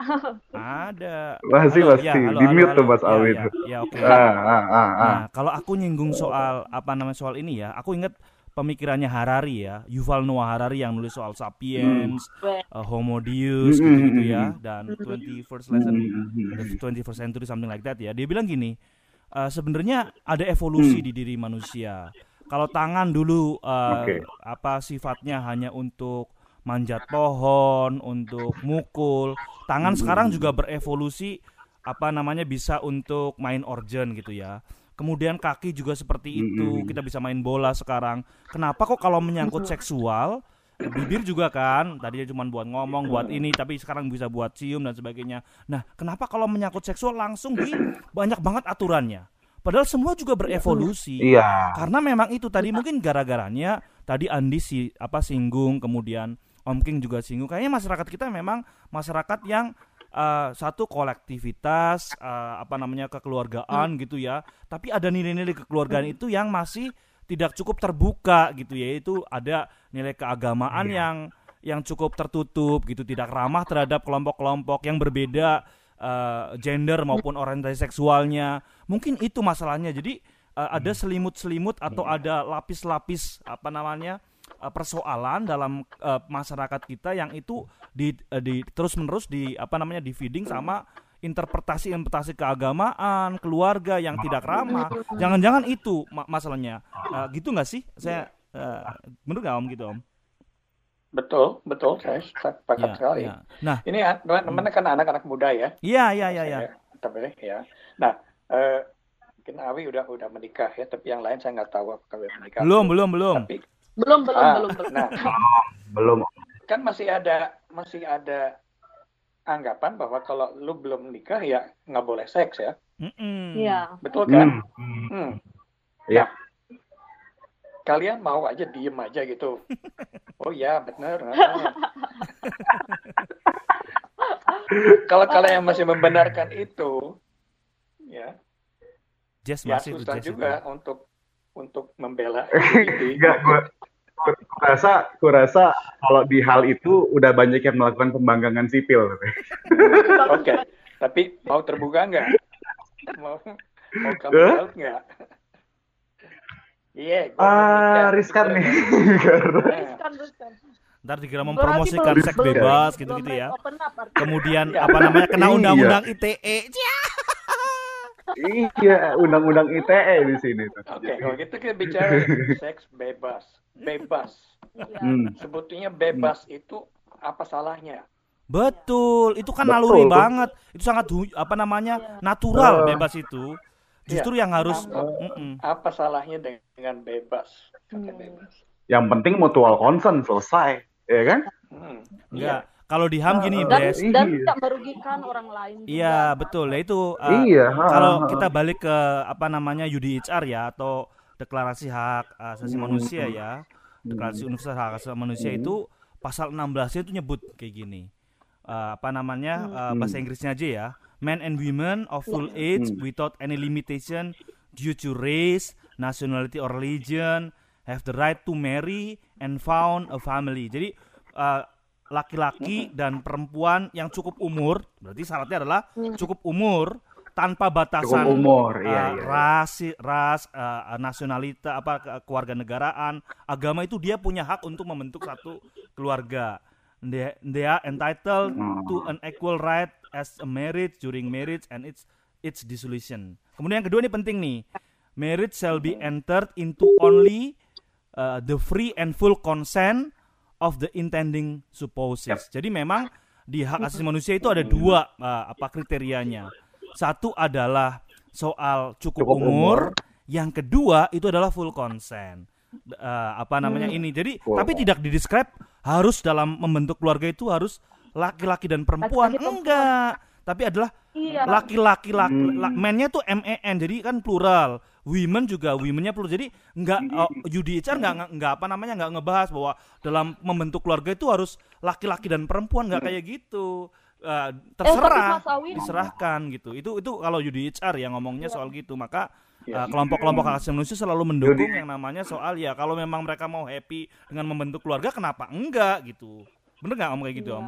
[SPEAKER 2] Ada.
[SPEAKER 4] masih
[SPEAKER 2] Halo,
[SPEAKER 4] masih
[SPEAKER 2] ya, halo,
[SPEAKER 4] di mute tuh Mas
[SPEAKER 2] Ya,
[SPEAKER 4] Awi
[SPEAKER 2] ya,
[SPEAKER 4] tuh.
[SPEAKER 2] Ya, oke.
[SPEAKER 4] Ah, ah, ah, ah.
[SPEAKER 2] Nah, kalau aku nyinggung soal apa namanya soal ini ya, aku ingat pemikirannya Harari ya, Yuval Noah Harari yang nulis soal sapiens,
[SPEAKER 3] Hmm.
[SPEAKER 2] uh, Homo Deus
[SPEAKER 4] Hmm,
[SPEAKER 2] gitu-gitu
[SPEAKER 4] hmm,
[SPEAKER 2] ya,
[SPEAKER 4] hmm.
[SPEAKER 2] dan 21st lesson,
[SPEAKER 4] Hmm,
[SPEAKER 2] the 21st century something like that ya. Dia bilang gini, uh, sebenarnya ada evolusi
[SPEAKER 4] Hmm.
[SPEAKER 2] di diri manusia. Kalau tangan dulu uh,
[SPEAKER 4] Oke.
[SPEAKER 2] apa sifatnya hanya untuk manjat pohon, untuk mukul. Tangan
[SPEAKER 4] Hmm.
[SPEAKER 2] sekarang juga berevolusi apa namanya bisa untuk main organ gitu ya. Kemudian kaki juga seperti itu,
[SPEAKER 4] Mm-mm.
[SPEAKER 2] kita bisa main bola sekarang. Kenapa kok kalau menyangkut seksual, bibir juga kan, tadinya cuma buat ngomong, buat ini, tapi sekarang bisa buat cium dan sebagainya. Nah, kenapa kalau menyangkut seksual langsung di banyak banget aturannya? Padahal semua juga berevolusi.
[SPEAKER 4] Iya.
[SPEAKER 2] Karena memang itu tadi mungkin gara-garanya tadi Andi si apa singgung kemudian Om King juga singgung kayaknya masyarakat kita memang masyarakat yang eh, satu kolektivitas eh, apa namanya kekeluargaan gitu ya tapi ada nilai-nilai kekeluargaan itu yang masih tidak cukup terbuka gitu ya itu ada nilai keagamaan yang yang cukup tertutup gitu tidak ramah terhadap kelompok-kelompok yang berbeda eh, gender maupun orientasi seksualnya. Mungkin itu masalahnya. Jadi eh, ada selimut-selimut atau ada lapis-lapis apa namanya eh, persoalan dalam eh, masyarakat kita yang itu di, eh, di terus-menerus di apa namanya di feeding sama interpretasi-interpretasi keagamaan keluarga yang tidak ramah. jangan-jangan itu ma- masalahnya. Eh, gitu nggak sih? Saya eh, menurut nggak om gitu om
[SPEAKER 1] Betul, betul. Saya sepakat
[SPEAKER 2] Ya,
[SPEAKER 1] sekali.
[SPEAKER 2] ya. nah
[SPEAKER 1] Ini ah, teman-teman kan anak-anak muda ya.
[SPEAKER 2] iya iya iya iya
[SPEAKER 1] Tapi ya. Nah, eh, mungkin Awi udah udah menikah ya, tapi yang lain saya nggak tahu apakah udah menikah.
[SPEAKER 2] belum belum belum
[SPEAKER 1] Tapi
[SPEAKER 3] Belum belum
[SPEAKER 1] ah,
[SPEAKER 3] belum belum.
[SPEAKER 1] nah,
[SPEAKER 4] Belum.
[SPEAKER 1] kan masih ada masih ada anggapan bahwa kalau lu belum nikah ya nggak boleh seks ya.
[SPEAKER 3] Iya.
[SPEAKER 1] Betul kan?
[SPEAKER 4] Hmm.
[SPEAKER 1] Hmm.
[SPEAKER 4] Iya.
[SPEAKER 1] Kalian mau aja diem aja gitu. Oh ya benar. Ah. Kalau kalian masih membenarkan itu, ya,
[SPEAKER 2] Jazz
[SPEAKER 1] ya
[SPEAKER 2] masih
[SPEAKER 1] susah
[SPEAKER 2] jazz itu.
[SPEAKER 1] juga untuk untuk membela.
[SPEAKER 4] Enggak, gua gua rasa gua rasa kalau di hal itu udah banyak yang melakukan pembangkangan sipil.
[SPEAKER 1] Oke, tapi mau terbuka nggak? Mau mau kamu out nggak? Iya. belum
[SPEAKER 4] Ah, riskan nih.
[SPEAKER 3] Riskan, riskan.
[SPEAKER 2] Ntar dikira mempromosikan seks bebas gitu-gitu ya. Kemudian
[SPEAKER 1] Iya.
[SPEAKER 2] apa namanya kena
[SPEAKER 4] Iya.
[SPEAKER 2] undang-undang ITE.
[SPEAKER 4] Iya, undang-undang ITE di sini tuh.
[SPEAKER 1] Oke, kalau gitu kita bicara seks bebas, bebas.
[SPEAKER 3] Iya.
[SPEAKER 4] Hmm.
[SPEAKER 1] Sebetulnya bebas itu apa salahnya?
[SPEAKER 2] Betul, itu kan
[SPEAKER 4] Betul.
[SPEAKER 2] naluri banget. Itu sangat apa namanya
[SPEAKER 3] Iya.
[SPEAKER 2] natural
[SPEAKER 4] Eh.
[SPEAKER 2] bebas itu. Justru yang harus
[SPEAKER 1] Apa, apa salahnya dengan bebas?
[SPEAKER 3] Hmm.
[SPEAKER 1] bebas.
[SPEAKER 4] Yang penting mutual consent selesai, ya kan?
[SPEAKER 1] Hmm.
[SPEAKER 2] enggak. Kalau di HAM gini,
[SPEAKER 3] Dan
[SPEAKER 2] Des.
[SPEAKER 3] dan
[SPEAKER 4] Iya.
[SPEAKER 3] tidak merugikan orang lain. juga.
[SPEAKER 2] Iya, betul. Ya itu uh,
[SPEAKER 4] Iya, ha,
[SPEAKER 2] kalau kita balik ke apa namanya UDHR ya atau Deklarasi Hak Asasi
[SPEAKER 4] Hmm.
[SPEAKER 2] Manusia ya. Deklarasi Universal Hak Asasi Manusia
[SPEAKER 4] Hmm.
[SPEAKER 2] itu pasal 16-nya itu nyebut kayak gini. eh, apa namanya
[SPEAKER 4] Hmm.
[SPEAKER 2] bahasa Inggrisnya aja ya. Men and women of full age
[SPEAKER 4] Hmm.
[SPEAKER 2] without any limitation due to race, nationality or religion have the right to marry and found a family. Jadi eh, laki-laki dan perempuan yang cukup umur, berarti syaratnya adalah cukup umur tanpa batasan
[SPEAKER 4] Cukup umur,
[SPEAKER 2] eh,
[SPEAKER 4] iya, iya.
[SPEAKER 2] ras, ras, eh, nasionalita, apa ke- kewarganegaraan, agama itu dia punya hak untuk membentuk satu keluarga. They, they are entitled
[SPEAKER 4] Hmm.
[SPEAKER 2] to an equal right as a marriage during marriage and its its dissolution. Kemudian yang kedua ini penting nih. Marriage shall be entered into only uh, the free and full consent of the intending spouses. Jadi memang di hak asasi manusia itu ada dua uh, apa kriterianya. Satu adalah soal cukup,
[SPEAKER 4] Cukup
[SPEAKER 2] umur,
[SPEAKER 4] umur.
[SPEAKER 2] yang kedua itu adalah full consent. Uh, apa namanya ini. Jadi tapi tidak didescribe harus dalam membentuk keluarga itu harus laki-laki dan perempuan.
[SPEAKER 3] Laki-laki, perempuan.
[SPEAKER 2] Enggak. Tapi adalah
[SPEAKER 3] Iya.
[SPEAKER 2] laki-laki laki,
[SPEAKER 4] Hmm.
[SPEAKER 2] la- men-nya tuh MEN jadi kan plural women juga women-nya plural jadi nggak oh, UDHR nggak nggak- apa namanya nggak ngebahas bahwa dalam membentuk keluarga itu harus laki-laki dan perempuan nggak kayak gitu Eh, terserah
[SPEAKER 3] Awi.
[SPEAKER 2] diserahkan gitu itu itu kalau UDHR yang ngomongnya soal gitu maka
[SPEAKER 1] Ya.
[SPEAKER 2] eh, kelompok-kelompok hak asasi manusia selalu mendukung
[SPEAKER 4] Yudi-
[SPEAKER 2] yang namanya soal ya kalau memang mereka mau happy dengan membentuk keluarga kenapa enggak gitu bener nggak om kayak gitu om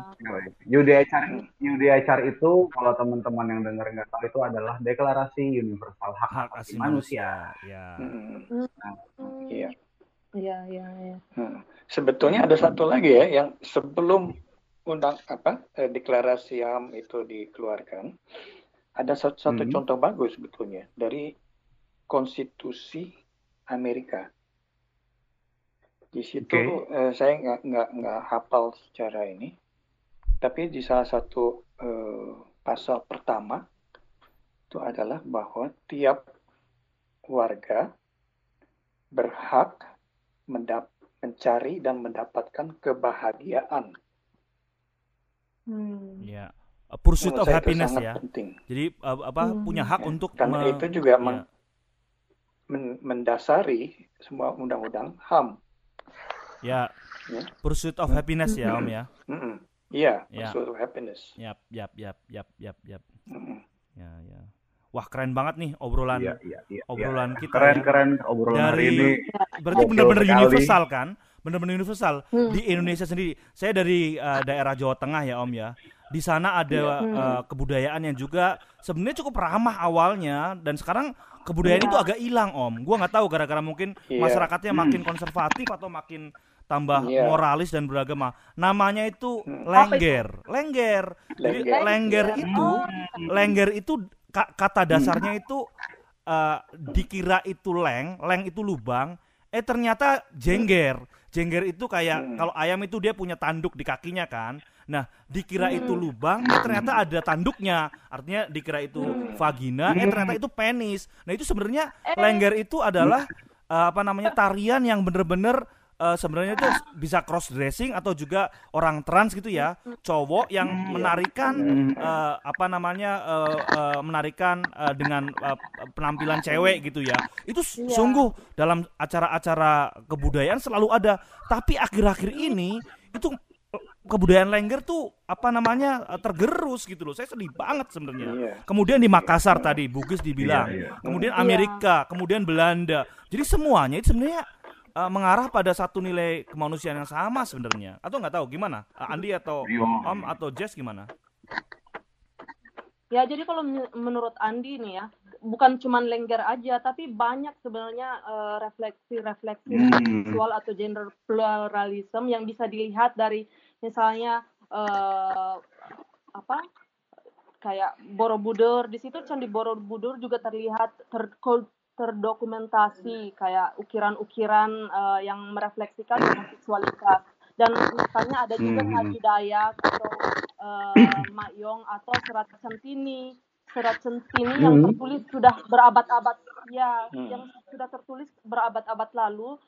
[SPEAKER 4] UDHR, UDHR itu kalau teman-teman yang dengar nggak tahu itu adalah Deklarasi Universal Hak,
[SPEAKER 2] hak
[SPEAKER 4] Asasi
[SPEAKER 2] asasi
[SPEAKER 4] Manusia.
[SPEAKER 2] manusia ya
[SPEAKER 1] Hmm, Iya.
[SPEAKER 3] Iya, iya, iya.
[SPEAKER 1] Hmm. Sebetulnya ada satu lagi ya yang sebelum undang apa eh, deklarasi HAM itu dikeluarkan, ada satu, satu
[SPEAKER 4] Hmm.
[SPEAKER 1] contoh bagus sebetulnya dari konstitusi Amerika. Di situ
[SPEAKER 4] Oke.
[SPEAKER 1] eh, saya nggak nggak nggak hafal secara ini, tapi di salah satu eh, pasal pertama itu adalah bahwa tiap warga berhak mendap- mencari dan mendapatkan kebahagiaan.
[SPEAKER 3] Hmm.
[SPEAKER 2] ya pursuit
[SPEAKER 1] Menurut
[SPEAKER 2] of
[SPEAKER 1] saya itu
[SPEAKER 2] happiness
[SPEAKER 1] sangat
[SPEAKER 2] ya
[SPEAKER 1] penting.
[SPEAKER 2] Jadi uh, apa
[SPEAKER 3] Hmm.
[SPEAKER 2] punya hak
[SPEAKER 1] Ya,
[SPEAKER 2] untuk
[SPEAKER 1] Karena
[SPEAKER 2] me-
[SPEAKER 1] itu juga
[SPEAKER 2] ya,
[SPEAKER 1] men- men- mendasari semua undang-undang HAM.
[SPEAKER 2] ya
[SPEAKER 1] Ya.
[SPEAKER 2] pursuit of happiness ya Om ya.
[SPEAKER 1] Mm-mm. Iya,
[SPEAKER 2] Ya.
[SPEAKER 1] pursuit of happiness.
[SPEAKER 2] Yap yap yap yap yap yap. Ya ya. Wah keren banget nih obrolan
[SPEAKER 4] Iya, iya, iya.
[SPEAKER 2] obrolan kita
[SPEAKER 4] Keren,
[SPEAKER 2] ya.
[SPEAKER 4] keren obrolan hari
[SPEAKER 2] Dari-
[SPEAKER 4] ini.
[SPEAKER 2] Berarti benar-benar universal kan? Benar-benar universal
[SPEAKER 3] Hmm.
[SPEAKER 2] di Indonesia sendiri. Saya dari uh, daerah Jawa Tengah ya Om ya. Di sana ada
[SPEAKER 1] Iya.
[SPEAKER 2] uh, kebudayaan yang juga sebenarnya cukup ramah awalnya dan sekarang kebudayaan
[SPEAKER 3] Iya.
[SPEAKER 2] itu agak hilang Om. Gua nggak tahu gara-gara mungkin
[SPEAKER 1] Iya.
[SPEAKER 2] masyarakatnya makin konservatif atau makin tambah
[SPEAKER 1] Iya.
[SPEAKER 2] moralis dan beragama. Namanya itu
[SPEAKER 1] Hmm.
[SPEAKER 2] lengger, lengger. Jadi
[SPEAKER 1] Lengger.
[SPEAKER 2] lengger
[SPEAKER 3] Lengger.
[SPEAKER 2] itu
[SPEAKER 3] Oh.
[SPEAKER 2] lengger itu ka- kata dasarnya itu eh, dikira itu leng, leng itu lubang, eh ternyata jengger. Jengger itu kayak
[SPEAKER 1] Hmm.
[SPEAKER 2] kalau ayam itu dia punya tanduk di kakinya kan. Nah, dikira itu lubang, eh ternyata ada tanduknya. Artinya dikira itu vagina, eh ternyata itu penis. Nah, itu sebenarnya lengger itu adalah eh, apa namanya tarian yang bener-bener eh, sebenarnya itu bisa cross dressing atau juga orang trans gitu ya, cowok yang menarikan eh, apa namanya eh, eh, menarikan eh, dengan eh, penampilan cewek gitu ya. Itu
[SPEAKER 3] Iya.
[SPEAKER 2] sungguh dalam acara-acara kebudayaan selalu ada. Tapi akhir-akhir ini itu kebudayaan lengger tuh apa namanya tergerus gitu loh. Saya sedih banget sebenarnya.
[SPEAKER 1] Iya.
[SPEAKER 2] Kemudian di Makassar tadi Bugis dibilang,
[SPEAKER 4] Iya, iya.
[SPEAKER 2] kemudian
[SPEAKER 3] Iya.
[SPEAKER 2] Amerika, kemudian Belanda. Jadi semuanya itu sebenarnya uh, mengarah pada satu nilai kemanusiaan yang sama sebenarnya. Atau nggak tahu gimana? Uh, Andi atau
[SPEAKER 4] Iya.
[SPEAKER 2] Om atau Jess gimana?
[SPEAKER 3] Ya, jadi kalau men- menurut Andi nih ya, bukan cuman lengger aja, tapi banyak sebenarnya eh, refleksi-refleksi
[SPEAKER 4] Hmm.
[SPEAKER 3] seksual atau gender pluralism yang bisa dilihat dari misalnya eh, apa kayak Borobudur di situ Candi Borobudur juga terlihat ter, terdokumentasi kayak ukiran-ukiran eh, yang merefleksikan homoseksualitas dan misalnya ada juga
[SPEAKER 4] Hmm.
[SPEAKER 3] Haji Dayak atau eh, Mak Yong atau serat centini serat centini yang
[SPEAKER 4] Hmm.
[SPEAKER 3] tertulis sudah berabad-abad ya
[SPEAKER 1] Hmm.
[SPEAKER 3] yang sudah tertulis berabad-abad lalu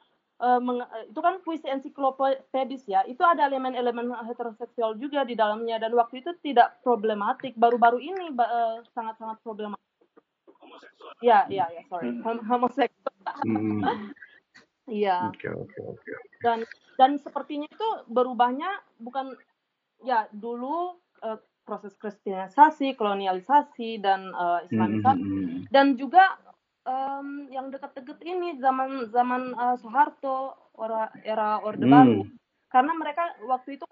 [SPEAKER 3] eh, meng- eh, itu kan puisi ensiklopedis ya itu ada elemen-elemen heteroseksual juga di dalamnya dan waktu itu tidak problematik baru-baru ini ba- eh, sangat-sangat problematik ya ya ya sorry
[SPEAKER 1] Hmm.
[SPEAKER 3] Hom- homoseksual
[SPEAKER 4] Hmm.
[SPEAKER 3] iya
[SPEAKER 4] Oke, oke, oke.
[SPEAKER 3] dan dan sepertinya itu berubahnya bukan ya dulu eh, proses kristianisasi, kolonialisasi dan
[SPEAKER 4] Hmm,
[SPEAKER 3] islamisasi
[SPEAKER 4] hmm, hmm.
[SPEAKER 3] dan juga em, yang dekat-dekat ini zaman zaman eh, Soeharto era era Orde
[SPEAKER 4] Hmm.
[SPEAKER 3] Baru karena mereka waktu itu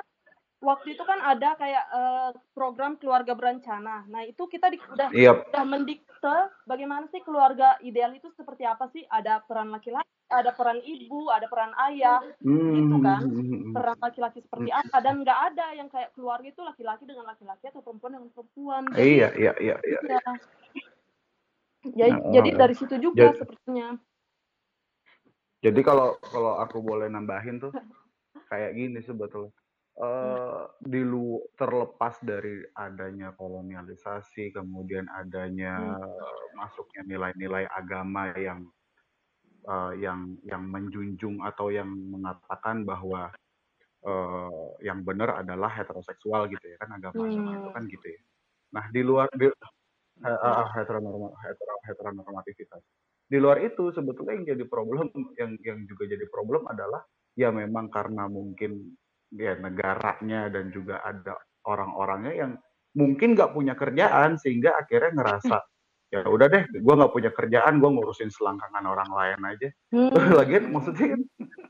[SPEAKER 3] waktu itu kan ada kayak eh, program keluarga berencana. Nah itu kita di, udah
[SPEAKER 4] Iya.
[SPEAKER 3] udah mendikte bagaimana sih keluarga ideal itu seperti apa sih? Ada peran laki-laki, ada peran ibu, ada peran ayah,
[SPEAKER 4] Hmm,
[SPEAKER 3] gitu kan.
[SPEAKER 4] hmm, hmm, hmm.
[SPEAKER 3] peran laki-laki seperti apa dan nggak ada yang kayak keluarga itu laki-laki dengan laki-laki atau perempuan dengan perempuan. Jadi,
[SPEAKER 4] Iya, iya, iya, iya.
[SPEAKER 3] ya. Jadi,
[SPEAKER 4] Nah,
[SPEAKER 3] jadi
[SPEAKER 4] eh,
[SPEAKER 3] dari situ juga
[SPEAKER 4] jadi-
[SPEAKER 3] sepertinya.
[SPEAKER 4] Jadi kalau kalau aku boleh nambahin tuh kayak gini sebetulnya. Eh di lu terlepas dari adanya kolonialisasi, kemudian adanya masuknya nilai-nilai agama yang eh, yang yang menjunjung atau yang mengatakan bahwa eh, yang benar adalah heteroseksual gitu ya kan agama-agama itu
[SPEAKER 3] Hmm.
[SPEAKER 4] kan gitu ya. Nah di luar di, eh, eh, heteronorma, hetero, heteronormativitas. Di luar itu sebetulnya yang jadi problem yang yang juga jadi problem adalah ya memang karena mungkin ya negaranya dan juga ada orang-orangnya yang mungkin nggak punya kerjaan sehingga akhirnya ngerasa ya udah deh gue nggak punya kerjaan gue ngurusin selangkangan orang lain aja.
[SPEAKER 3] Hmm.
[SPEAKER 4] lagian maksudnya kan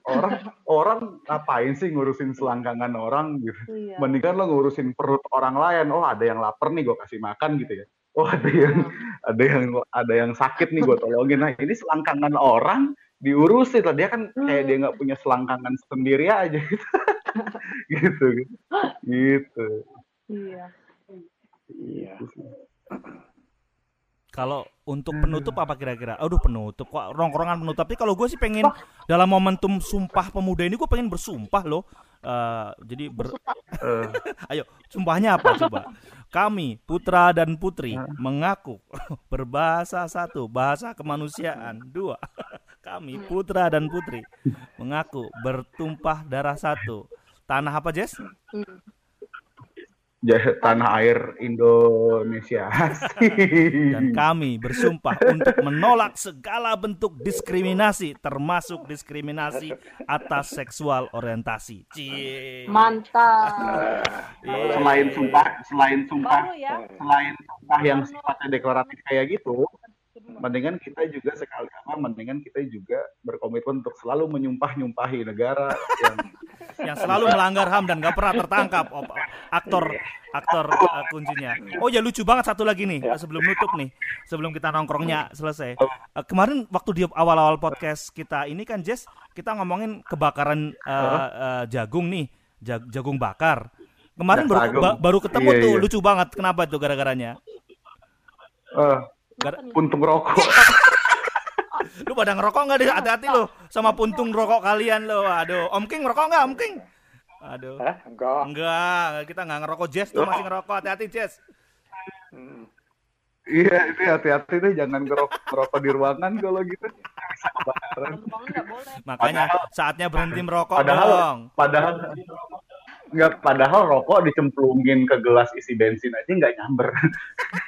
[SPEAKER 4] orang orang ngapain sih ngurusin selangkangan orang gitu?
[SPEAKER 3] Iya.
[SPEAKER 4] mendingan lo ngurusin perut orang lain. Oh ada yang lapar nih gue kasih makan gitu ya. Oh ada yang ada yang ada yang sakit nih gue tolongin. Nah ini selangkangan orang diurusin lah. Dia kan kayak dia nggak punya selangkangan sendiri aja gitu gitu gitu gitu
[SPEAKER 3] Iya.
[SPEAKER 1] Iya.
[SPEAKER 2] Kalau untuk penutup apa kira-kira? Aduh penutup kok rongkrongan penutup. Tapi kalau gue sih pengen dalam momentum Sumpah Pemuda ini gue pengen bersumpah loh. Eh, jadi ber, ayo sumpahnya apa coba? Kami putra dan putri mengaku berbahasa satu, bahasa kemanusiaan dua. Kami putra dan putri mengaku bertumpah darah satu. Tanah apa Jess?
[SPEAKER 3] Hmm.
[SPEAKER 4] tanah air Indonesia
[SPEAKER 2] Dan kami bersumpah untuk menolak segala bentuk diskriminasi, termasuk diskriminasi atas seksual orientasi. Cie.
[SPEAKER 3] Mantap.
[SPEAKER 2] Iya.
[SPEAKER 4] selain sumpah selain sumpah
[SPEAKER 3] Baru ya.
[SPEAKER 4] selain sumpah yang sifatnya deklaratif kayak gitu mendingan kita juga sekali apa mendingan kita juga berkomitmen untuk selalu menyumpah nyumpahi negara yang
[SPEAKER 2] yang selalu melanggar HAM dan gak pernah tertangkap op- aktor aktor uh, kuncinya. Oh ya lucu banget satu lagi nih uh, sebelum nutup nih sebelum kita nongkrongnya selesai. Uh, kemarin waktu di awal-awal podcast kita ini kan Jess kita ngomongin kebakaran uh, uh, jagung nih jag- jagung bakar. Kemarin baru, ba- baru ketemu
[SPEAKER 4] Iya,
[SPEAKER 2] tuh
[SPEAKER 4] iya.
[SPEAKER 2] lucu banget kenapa tuh gara-garanya?
[SPEAKER 4] eh,
[SPEAKER 2] Gara-
[SPEAKER 4] puntung rokok
[SPEAKER 2] lu pada ngerokok nggak deh hati-hati lu sama puntung rokok kalian lo. Aduh, Om King ngerokok nggak Om King? Aduh.
[SPEAKER 1] Hah? Enggak.
[SPEAKER 2] Enggak, kita nggak ngerokok Jess tuh masih ngerokok. Hati-hati Jess.
[SPEAKER 1] Hmm.
[SPEAKER 4] iya itu hati-hati deh jangan ngerokok ngerokok di ruangan kalau gitu.
[SPEAKER 2] Makanya saatnya berhenti merokok
[SPEAKER 4] padahal
[SPEAKER 2] dong.
[SPEAKER 4] padahal nggak padahal rokok dicemplungin ke gelas isi bensin aja nggak nyamber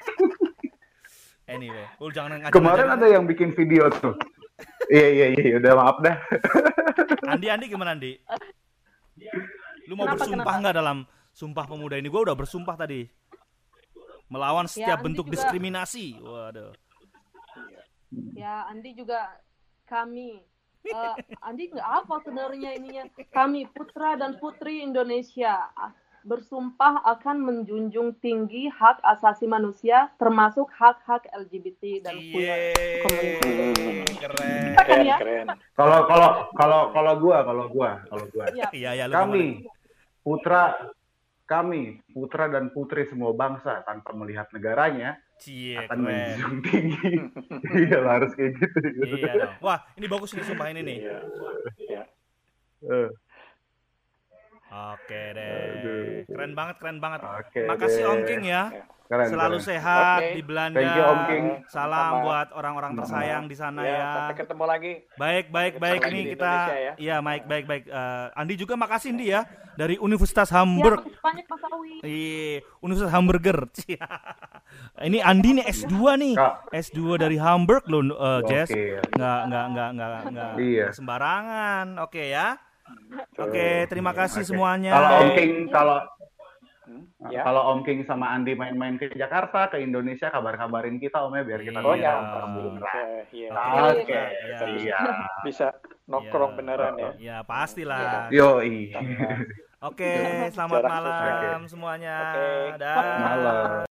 [SPEAKER 2] Anyway, lu jangan ngajak
[SPEAKER 4] kemarin ada yang bikin video tuh iya iya iya udah maaf dah
[SPEAKER 2] Andi Andi gimana Andi? Lu mau
[SPEAKER 3] Kenapa,
[SPEAKER 2] bersumpah nggak dalam Sumpah Pemuda ini? Gua udah bersumpah tadi. Melawan setiap
[SPEAKER 3] Andi
[SPEAKER 2] bentuk
[SPEAKER 3] juga.
[SPEAKER 2] diskriminasi. Waduh.
[SPEAKER 3] Ya, Andi juga kami. Eh, Andi nggak apa sebenarnya ininya. Kami putra dan putri Indonesia bersumpah akan menjunjung tinggi hak asasi manusia, termasuk hak-hak LGBT dan queer community.
[SPEAKER 2] Yeay, keren.
[SPEAKER 3] Kan
[SPEAKER 1] Keren,
[SPEAKER 3] ya?
[SPEAKER 1] keren.
[SPEAKER 4] kalau kalau kalau kalau gua kalau gua kalau gua
[SPEAKER 3] Ya,
[SPEAKER 2] Iya, ya lu
[SPEAKER 4] kami putra kami putra dan putri semua bangsa tanpa melihat negaranya?
[SPEAKER 2] Cie,
[SPEAKER 4] akan
[SPEAKER 2] keren.
[SPEAKER 4] menjunjung tinggi iya harus kayak gitu
[SPEAKER 2] Iya dong. Wah, ini bagus nih sumpah ini nih.
[SPEAKER 1] Iya. Iya.
[SPEAKER 2] Oke deh.
[SPEAKER 4] Aduh.
[SPEAKER 2] Keren banget, keren banget.
[SPEAKER 4] Oke
[SPEAKER 2] Makasih
[SPEAKER 4] deh.
[SPEAKER 2] Om King ya.
[SPEAKER 4] keren,
[SPEAKER 2] Selalu
[SPEAKER 4] keren.
[SPEAKER 2] sehat
[SPEAKER 1] Oke.
[SPEAKER 2] di Belanda.
[SPEAKER 4] Thank you, Om King.
[SPEAKER 2] Salam
[SPEAKER 1] Sama-sama.
[SPEAKER 2] buat orang-orang tersayang di sana
[SPEAKER 1] Ya,
[SPEAKER 2] ya.
[SPEAKER 1] sampai ketemu lagi.
[SPEAKER 2] Baik, baik,
[SPEAKER 1] Ketemu
[SPEAKER 2] baik. Ini kita,
[SPEAKER 1] Indonesia ya.
[SPEAKER 2] iya, baik, baik, baik. Eh, Andi juga makasih Andi ya dari Universitas
[SPEAKER 3] ya
[SPEAKER 2] Hamburg.
[SPEAKER 3] makasih banyak Mas Awi.
[SPEAKER 2] Iya, Universitas Hamburger. Cia. Ini Andi nih S2 nih.
[SPEAKER 4] Kak.
[SPEAKER 2] S2 dari Hamburg loh, eh, Jess.
[SPEAKER 4] Oke.
[SPEAKER 2] Nggak, nggak, nggak, nggak, nggak
[SPEAKER 4] Iya.
[SPEAKER 2] sembarangan. Oke ya. Oke, terima kasih
[SPEAKER 4] okay.
[SPEAKER 2] semuanya.
[SPEAKER 4] Kalau Om King kalau
[SPEAKER 1] hmm?
[SPEAKER 4] ah,
[SPEAKER 1] ya.
[SPEAKER 4] kalau Om King sama Andi main-main ke Jakarta, ke Indonesia, kabar-kabarin kita om ya biar kita
[SPEAKER 2] iya.
[SPEAKER 4] Oh
[SPEAKER 1] ya.
[SPEAKER 4] Oke,
[SPEAKER 2] iya.
[SPEAKER 4] iya.
[SPEAKER 1] Bisa nongkrong
[SPEAKER 2] yeah.
[SPEAKER 1] beneran ya.
[SPEAKER 2] Ya, pastilah.
[SPEAKER 4] Yo, iya.
[SPEAKER 2] Oke, okay, selamat
[SPEAKER 1] Jarang
[SPEAKER 2] malam
[SPEAKER 4] okay.
[SPEAKER 2] semuanya. Okay.
[SPEAKER 4] Malam.